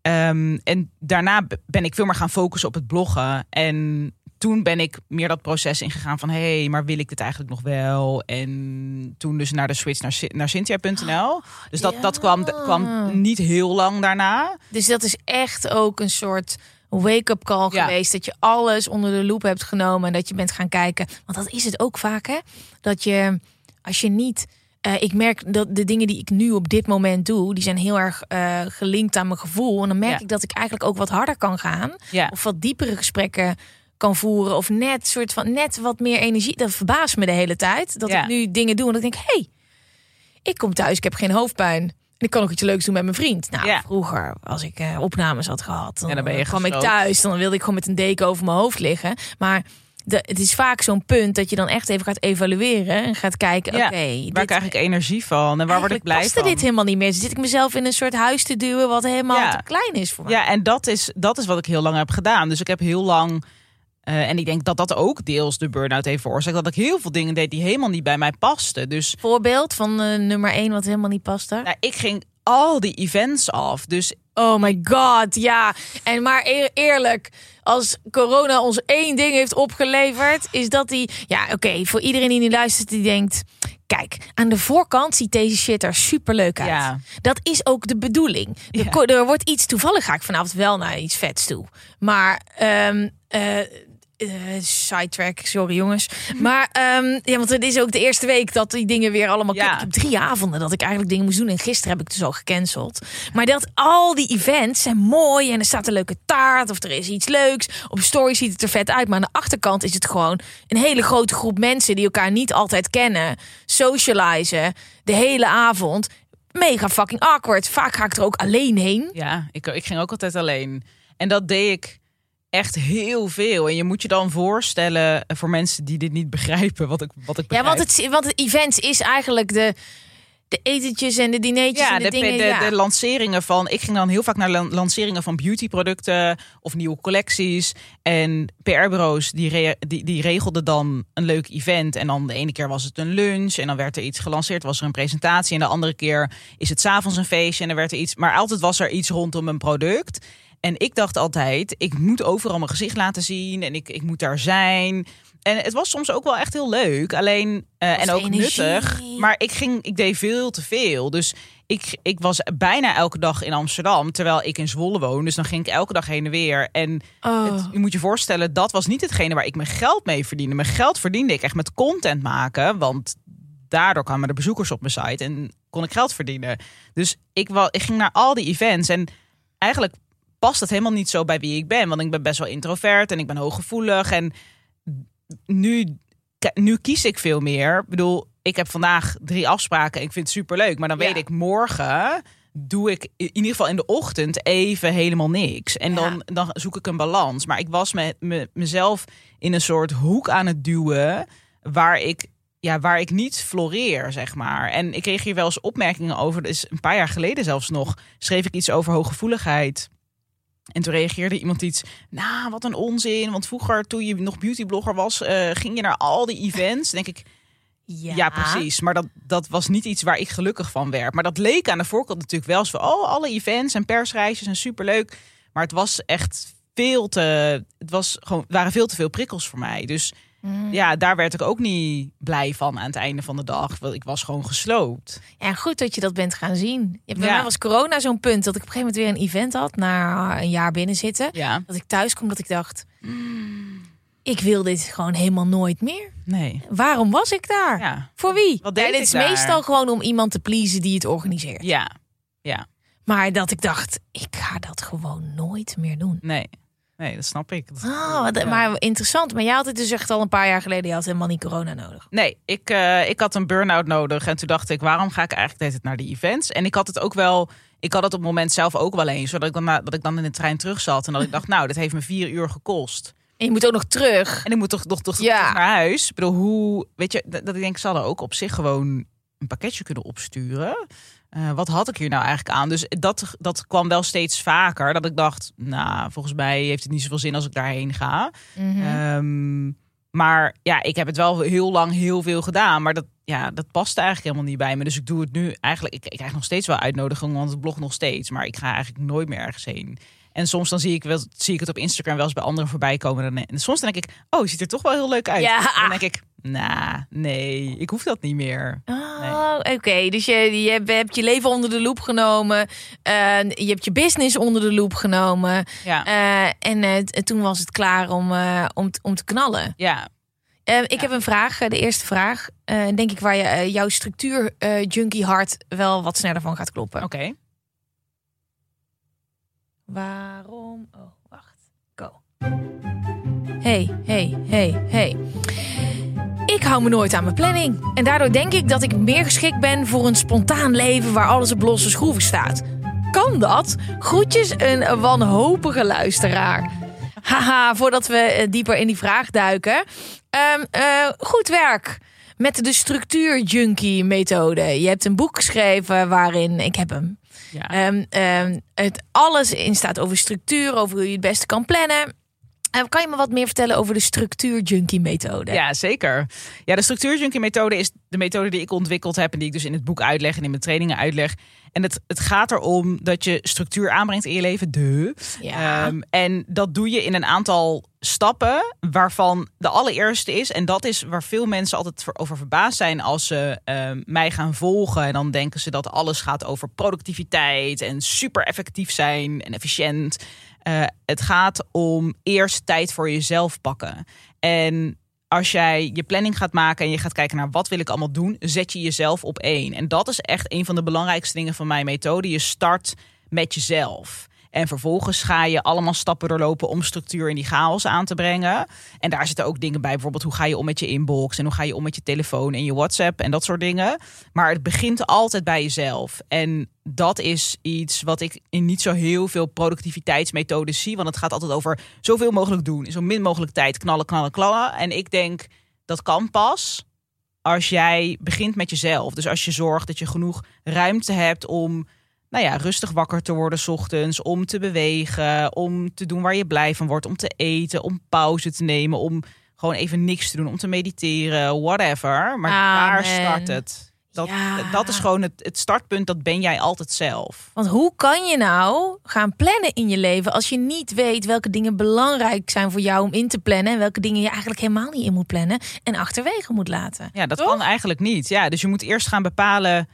Ehm, en daarna ben ik veel meer gaan focussen op het bloggen. En toen ben ik meer dat proces ingegaan van... hé, hey, maar wil ik dit eigenlijk nog wel? En toen dus naar de switch naar, naar Cynthia.nl. Dus dat, dat kwam, kwam niet heel lang daarna. Dus dat is echt ook een soort wake-up call Ja. geweest. Dat je alles onder de loep hebt genomen en dat je bent gaan kijken. Want dat is het ook vaak, hè? Dat je, als je niet. eh, ik merk dat de dingen die ik nu op dit moment doe, die zijn heel erg eh, gelinkt aan mijn gevoel. En dan merk Ja. ik dat ik eigenlijk ook wat harder kan gaan. Ja. Of wat diepere gesprekken kan voeren. Of net soort van net wat meer energie. Dat verbaast me de hele tijd. Dat Ja. ik nu dingen doe en dat ik denk, hé, hey, ik kom thuis, ik heb geen hoofdpijn. En ik kan ook iets leuks doen met mijn vriend. Nou, Ja. vroeger, als ik eh, opnames had gehad, dan, Ja, dan ben je kwam ik thuis. Dan wilde ik gewoon met een deken over mijn hoofd liggen. Maar de, het is vaak zo'n punt dat je dan echt even gaat evalueren. En gaat kijken, Ja, oké, Waar dit- krijg ik energie van en waar word ik blij van? dit helemaal niet meer. Zit ik mezelf in een soort huis te duwen wat helemaal Ja. te klein is voor mij. Ja, en dat is, dat is wat ik heel lang heb gedaan. Dus ik heb heel lang. Eh, en ik denk dat dat ook deels de burn-out heeft veroorzaakt. Dat ik heel veel dingen deed die helemaal niet bij mij pasten. Dus Voorbeeld van eh, nummer één wat helemaal niet paste. nou, ik ging al die events af. Dus Oh my god, ja. En maar eer- eerlijk, als corona ons één ding heeft opgeleverd, is dat die. Ja, oké, voor iedereen die nu luistert, die denkt. Kijk, aan de voorkant ziet deze shit er super leuk uit. Ja. Dat is ook de bedoeling. Er, Ja. er wordt iets toevallig ga ik vanavond wel naar iets vets toe. Maar ehm eh, eh, sidetrack, sorry jongens. Maar ehm, ja, want het is ook de eerste week dat die dingen weer allemaal. Ja. Ik heb drie avonden dat ik eigenlijk dingen moest doen. En gisteren heb ik dus al gecanceld. Maar dat al die events zijn mooi en er staat een leuke taart of er is iets leuks. Op story ziet het er vet uit, maar aan de achterkant is het gewoon een hele grote groep mensen die elkaar niet altijd kennen. Socializen de hele avond. Mega fucking awkward. Vaak ga ik er ook alleen heen. ja, ik, ik ging ook altijd alleen. En dat deed ik echt heel veel. En je moet je dan voorstellen eh, voor mensen die dit niet begrijpen. Wat ik, wat ik Ja, want het, want het events is eigenlijk de, de etentjes en de dineetjes Ja, en de, de, dingen. de, ja. de lanceringen van. Ik ging dan heel vaak naar lan- lanceringen van beautyproducten of nieuwe collecties. En PR-bureaus die, re- die, die regelden dan een leuk event. En dan de ene keer was het een lunch. En dan werd er iets gelanceerd, was er een presentatie. En de andere keer is het s'avonds een feestje. En dan werd er iets. Maar altijd was er iets rondom een product. En ik dacht altijd, ik moet overal mijn gezicht laten zien. En ik, ik moet daar zijn. En het was soms ook wel echt heel leuk. Alleen, eh, en ook energie. nuttig. Maar ik ging, ik deed veel te veel. Dus ik, ik was bijna elke dag in Amsterdam, terwijl ik in Zwolle woon. Dus dan ging ik elke dag heen en weer. En Oh. het, je moet je voorstellen, dat was niet hetgene waar ik mijn geld mee verdiende. Mijn geld verdiende ik echt met content maken, want daardoor kwamen er bezoekers op mijn site en kon ik geld verdienen. Dus ik, ik ging naar al die events en eigenlijk past het helemaal niet zo bij wie ik ben. Want ik ben best wel introvert en ik ben hooggevoelig. En nu, nu kies ik veel meer. Ik bedoel, ik heb vandaag drie afspraken en ik vind het superleuk. Maar dan Ja. weet ik morgen doe ik in ieder geval in de ochtend even helemaal niks. En dan, dan zoek ik een balans. Maar ik was me, me, mezelf in een soort hoek aan het duwen waar ik, ja, waar ik niet floreer, zeg maar. En ik kreeg hier wel eens opmerkingen over. Dus een paar jaar geleden zelfs nog schreef ik iets over hooggevoeligheid. En toen reageerde iemand iets, nou, wat een onzin. Want vroeger, toen je nog beautyblogger was, eh, ging je naar al die events. Denk ik, ja, precies. Maar dat, dat was niet iets waar ik gelukkig van werd. Maar dat leek aan de voorkant natuurlijk wel van, oh, alle events en persreisjes en superleuk. Maar het was echt veel te, het was gewoon, waren veel te veel prikkels voor mij. Dus Mm. ja, daar werd ik ook niet blij van aan het einde van de dag. Want ik was gewoon gesloopt. Ja, goed dat je dat bent gaan zien. Ja, bij Ja. mij was corona zo'n punt dat ik op een gegeven moment weer een event had. Na een jaar binnen zitten. Ja, Dat ik thuis kom dat ik dacht... Ik wil dit gewoon helemaal nooit meer. nee. Waarom was ik daar? Ja, Voor wie? Wat deed Ja, dit is daar? meestal gewoon om iemand te pleasen die het organiseert. ja, ja. Maar dat ik dacht, ik ga dat gewoon nooit meer doen. Nee. Nee, dat snap ik. Dat- Oh, wat, ja. Maar interessant. Maar jij had het dus echt al een paar jaar geleden. Je had helemaal niet corona nodig. Nee, ik, eh, ik had een burn-out nodig. En toen dacht ik, waarom ga ik eigenlijk de hele tijd naar die events? En ik had het ook wel... Ik had het op het moment zelf ook wel eens. Zodat ik dan, dat ik dan in de trein terug zat. En dat ik dacht, nou, dit heeft me vier uur gekost. En je moet ook nog terug. En ik moet toch, toch, toch Ja. terug naar huis. Ik bedoel, hoe... Weet je, dat, dat ik denk, ze hadden ook op zich gewoon een pakketje kunnen opsturen. Eh, wat had ik hier nou eigenlijk aan? Dus dat, dat kwam wel steeds vaker. Dat ik dacht, nou, volgens mij heeft het niet zoveel zin als ik daarheen ga. Mhm. Ehm, maar ja, ik heb het wel heel lang heel veel gedaan. Maar dat, ja, dat past eigenlijk helemaal niet bij me. Dus ik doe het nu eigenlijk. Ik, ik krijg nog steeds wel uitnodigingen, want het blog nog steeds. Maar ik ga eigenlijk nooit meer ergens heen. En soms dan zie ik, wel, zie ik het op Instagram wel eens bij anderen voorbij komen. En soms denk ik, oh, ziet er toch wel heel leuk uit. Ja. En dan denk ik, nou, nee, ik hoef dat niet meer. Oh, oké. Dus je, je hebt- je leven onder de loep genomen. Eh, je hebt je business onder de loep genomen. Ja, Eh, en eh, toen was het klaar om, om, om te knallen. ja. Ik heb een vraag, de eerste vraag. Denk ik waar je, jouw structuur junkie hart wel wat sneller van gaat kloppen. oké. Waarom? Oh, wacht. Go. Hey, hey, hey, hey. Ik hou me nooit aan mijn planning. En daardoor denk ik dat ik meer geschikt ben voor een spontaan leven waar alles op losse schroeven staat. Kan dat? Groetjes, een wanhopige luisteraar. Haha, voordat we eh, dieper in die vraag duiken. Ehm, eh, goed werk met de structuur junkie methode. Je hebt een boek geschreven waarin, ik heb hem, Ja. Ehm, ehm, het alles in staat over structuur, over hoe je het beste kan plannen. Eh, kan je me wat meer vertellen over de structuur junkie methode? Ja, zeker. Ja, de structuurjunkie methode is de methode die ik ontwikkeld heb en die ik dus in het boek uitleg en in mijn trainingen uitleg. En het, het gaat erom dat je structuur aanbrengt in je leven. De. Ja. Ehm, en dat doe je in een aantal stappen, waarvan de allereerste is, en dat is waar veel mensen altijd over verbaasd zijn als ze ehm, mij gaan volgen. En dan denken ze dat alles gaat over productiviteit en super effectief zijn en efficiënt. Eh, het gaat om eerst tijd voor jezelf pakken. En als jij je planning gaat maken en je gaat kijken naar wat wil ik allemaal doen, zet je jezelf op één. En dat is echt een van de belangrijkste dingen van mijn methode. Je start met jezelf. En vervolgens ga je allemaal stappen doorlopen om structuur in die chaos aan te brengen. En daar zitten ook dingen bij, bijvoorbeeld hoe ga je om met je inbox en hoe ga je om met je telefoon en je WhatsApp en dat soort dingen. Maar het begint altijd bij jezelf. En dat is iets wat ik in niet zo heel veel productiviteitsmethodes zie. Want het gaat altijd over zoveel mogelijk doen, in zo min mogelijk tijd knallen, knallen, knallen. En ik denk dat kan pas als jij begint met jezelf. Dus als je zorgt dat je genoeg ruimte hebt om nou ja, rustig wakker te worden 's ochtends, om te bewegen, om te doen waar je blij van wordt, om te eten, om pauze te nemen, om gewoon even niks te doen, om te mediteren, whatever. Maar daar Amen. start het. Dat, Ja. dat is gewoon het, het startpunt, dat ben jij altijd zelf. Want hoe kan je nou gaan plannen in je leven als je niet weet welke dingen belangrijk zijn voor jou om in te plannen en welke dingen je eigenlijk helemaal niet in moet plannen en achterwege moet laten? Ja, dat Toch? kan eigenlijk niet. Ja, dus je moet eerst gaan bepalen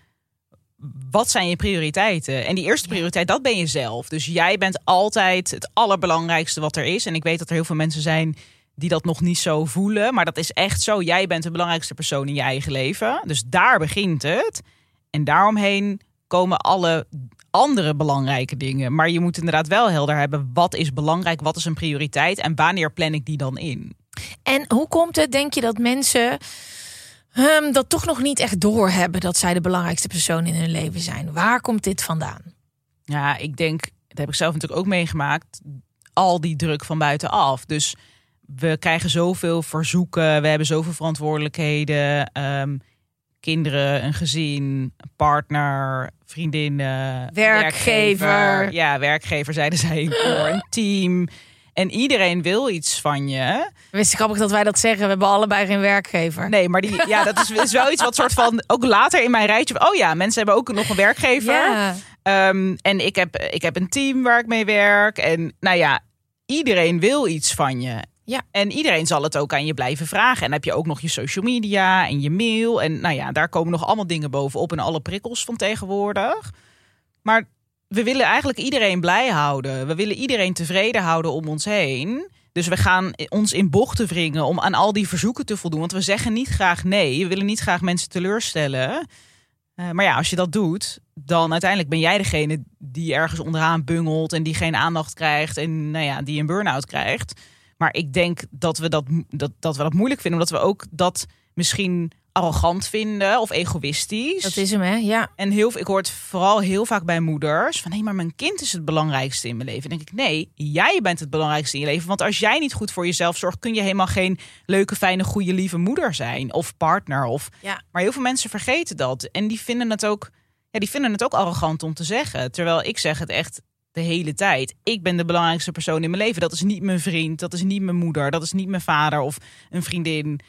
wat zijn je prioriteiten. En die eerste prioriteit, dat ben je zelf. Dus jij bent altijd het allerbelangrijkste wat er is. En ik weet dat er heel veel mensen zijn die dat nog niet zo voelen. Maar dat is echt zo. Jij bent de belangrijkste persoon in je eigen leven. Dus daar begint het. En daaromheen komen alle andere belangrijke dingen. Maar je moet inderdaad wel helder hebben wat is belangrijk, wat is een prioriteit en wanneer plan ik die dan in. En hoe komt het, denk je, dat mensen ehm, dat toch nog niet echt doorhebben dat zij de belangrijkste persoon in hun leven zijn? Waar komt dit vandaan? Ja, ik denk, dat heb ik zelf natuurlijk ook meegemaakt, al die druk van buitenaf. Dus we krijgen zoveel verzoeken, we hebben zoveel verantwoordelijkheden. ehm, kinderen, een gezin, een partner, vriendinnen, Werkgever. Ja, werkgever zeiden zij voor een team. En iedereen wil iets van je. Het is grappig dat wij dat zeggen. We hebben allebei geen werkgever. Nee, maar die, ja, dat is, is wel iets wat soort van ook later in mijn rijtje. Oh ja, mensen hebben ook nog een werkgever. Ja. Ehm, en ik heb, ik heb een team waar ik mee werk. En nou ja, iedereen wil iets van je. Ja. En iedereen zal het ook aan je blijven vragen. En dan heb je ook nog je social media en je mail. En nou ja, daar komen nog allemaal dingen bovenop. En alle prikkels van tegenwoordig. Maar we willen eigenlijk iedereen blij houden. We willen iedereen tevreden houden om ons heen. Dus we gaan ons in bochten wringen om aan al die verzoeken te voldoen. Want we zeggen niet graag nee. We willen niet graag mensen teleurstellen. Eh, maar ja, als je dat doet, dan uiteindelijk ben jij degene die ergens onderaan bungelt en die geen aandacht krijgt en nou ja, die een burn-out krijgt. Maar ik denk dat we dat, dat, dat we dat moeilijk vinden, omdat we ook dat misschien arrogant vinden of egoïstisch. Dat is hem, hè? Ja. En heel, ik hoor het vooral heel vaak bij moeders van nee, maar mijn kind is het belangrijkste in mijn leven. Denk ik nee, jij bent het belangrijkste in je leven. Want als jij niet goed voor jezelf zorgt, kun je helemaal geen leuke, fijne, goede, lieve moeder zijn of partner. Of... Ja. Maar heel veel mensen vergeten dat en die vinden het ook ja, die vinden het ook arrogant om te zeggen. Terwijl ik zeg het echt de hele tijd. Ik ben de belangrijkste persoon in mijn leven. Dat is niet mijn vriend, dat is niet mijn moeder, dat is niet mijn vader of een vriendin.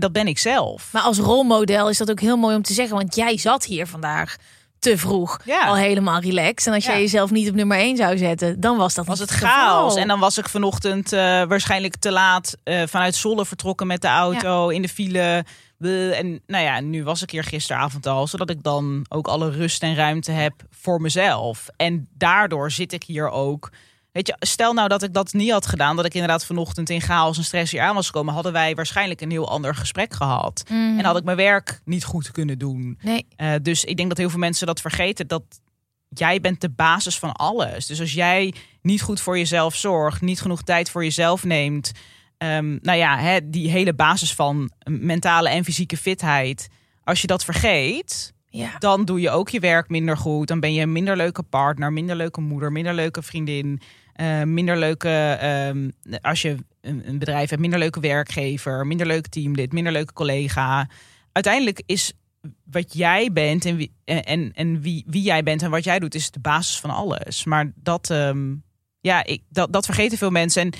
Dat ben ik zelf. Maar als rolmodel is dat ook heel mooi om te zeggen. Want jij zat hier vandaag te vroeg Ja. al helemaal relaxed. En als jij Ja. jezelf niet op nummer 1 zou zetten, dan was dat was het geval. chaos. En dan was ik vanochtend eh, waarschijnlijk te laat eh, vanuit Zwolle vertrokken met de auto in de file. En nou ja, nu was ik hier gisteravond al, zodat ik dan ook alle rust en ruimte heb voor mezelf. En daardoor zit ik hier ook. Weet je, stel nou dat ik dat niet had gedaan, dat ik inderdaad vanochtend in chaos en stress hier aan was gekomen, hadden wij waarschijnlijk een heel ander gesprek gehad. Mhm. En had ik mijn werk niet goed kunnen doen. Nee. Eh, dus ik denk dat heel veel mensen dat vergeten. Dat jij bent de basis van alles. Dus als jij niet goed voor jezelf zorgt, niet genoeg tijd voor jezelf neemt. ehm, nou ja, hè, die hele basis van mentale en fysieke fitheid. Als je dat vergeet, Ja. dan doe je ook je werk minder goed. Dan ben je een minder leuke partner, minder leuke moeder, minder leuke vriendin. Eh, minder leuke, ehm, als je een, bedrijf hebt, minder leuke werkgever, minder leuke teamlid, minder leuke collega. Uiteindelijk is wat jij bent en, wie, en, en wie, wie jij bent en wat jij doet, is de basis van alles. Maar dat, ehm, ja, ik, dat, dat vergeten veel mensen. En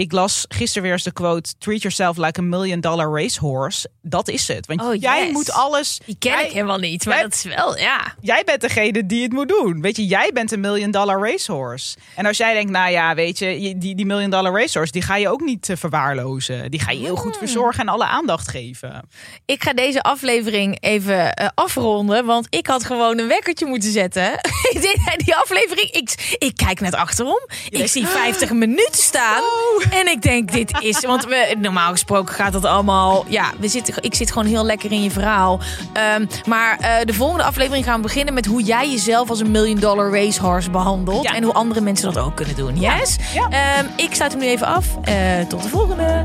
ik las gisteren weer eens de quote: Treat yourself like a million dollar racehorse. Dat is het. Want Oh, jij yes. moet alles. Die ken jij, ik helemaal niet, maar jij- dat is wel, ja. Jij bent degene die het moet doen. Weet je, jij bent een million dollar racehorse. En als jij denkt, nou ja, weet je, die, die million dollar racehorse, die ga je ook niet eh, verwaarlozen. Die ga je heel goed verzorgen en alle aandacht geven. Ik ga deze aflevering even eh, afronden, want ik had gewoon een wekkertje moeten zetten. Die aflevering, ik, ik kijk net achterom. Ik zie 50 minuten staan. En ik denk, dit is... Want we, normaal gesproken gaat dat allemaal... Ja, we zitten, ik zit gewoon heel lekker in je verhaal. Ehm, maar eh, de volgende aflevering gaan we beginnen met hoe jij jezelf als een million dollar racehorse behandelt. Ja. En hoe andere mensen dat ook kunnen doen. Yes? Ja. Ehm, ik sluit hem nu even af. Eh, tot de volgende.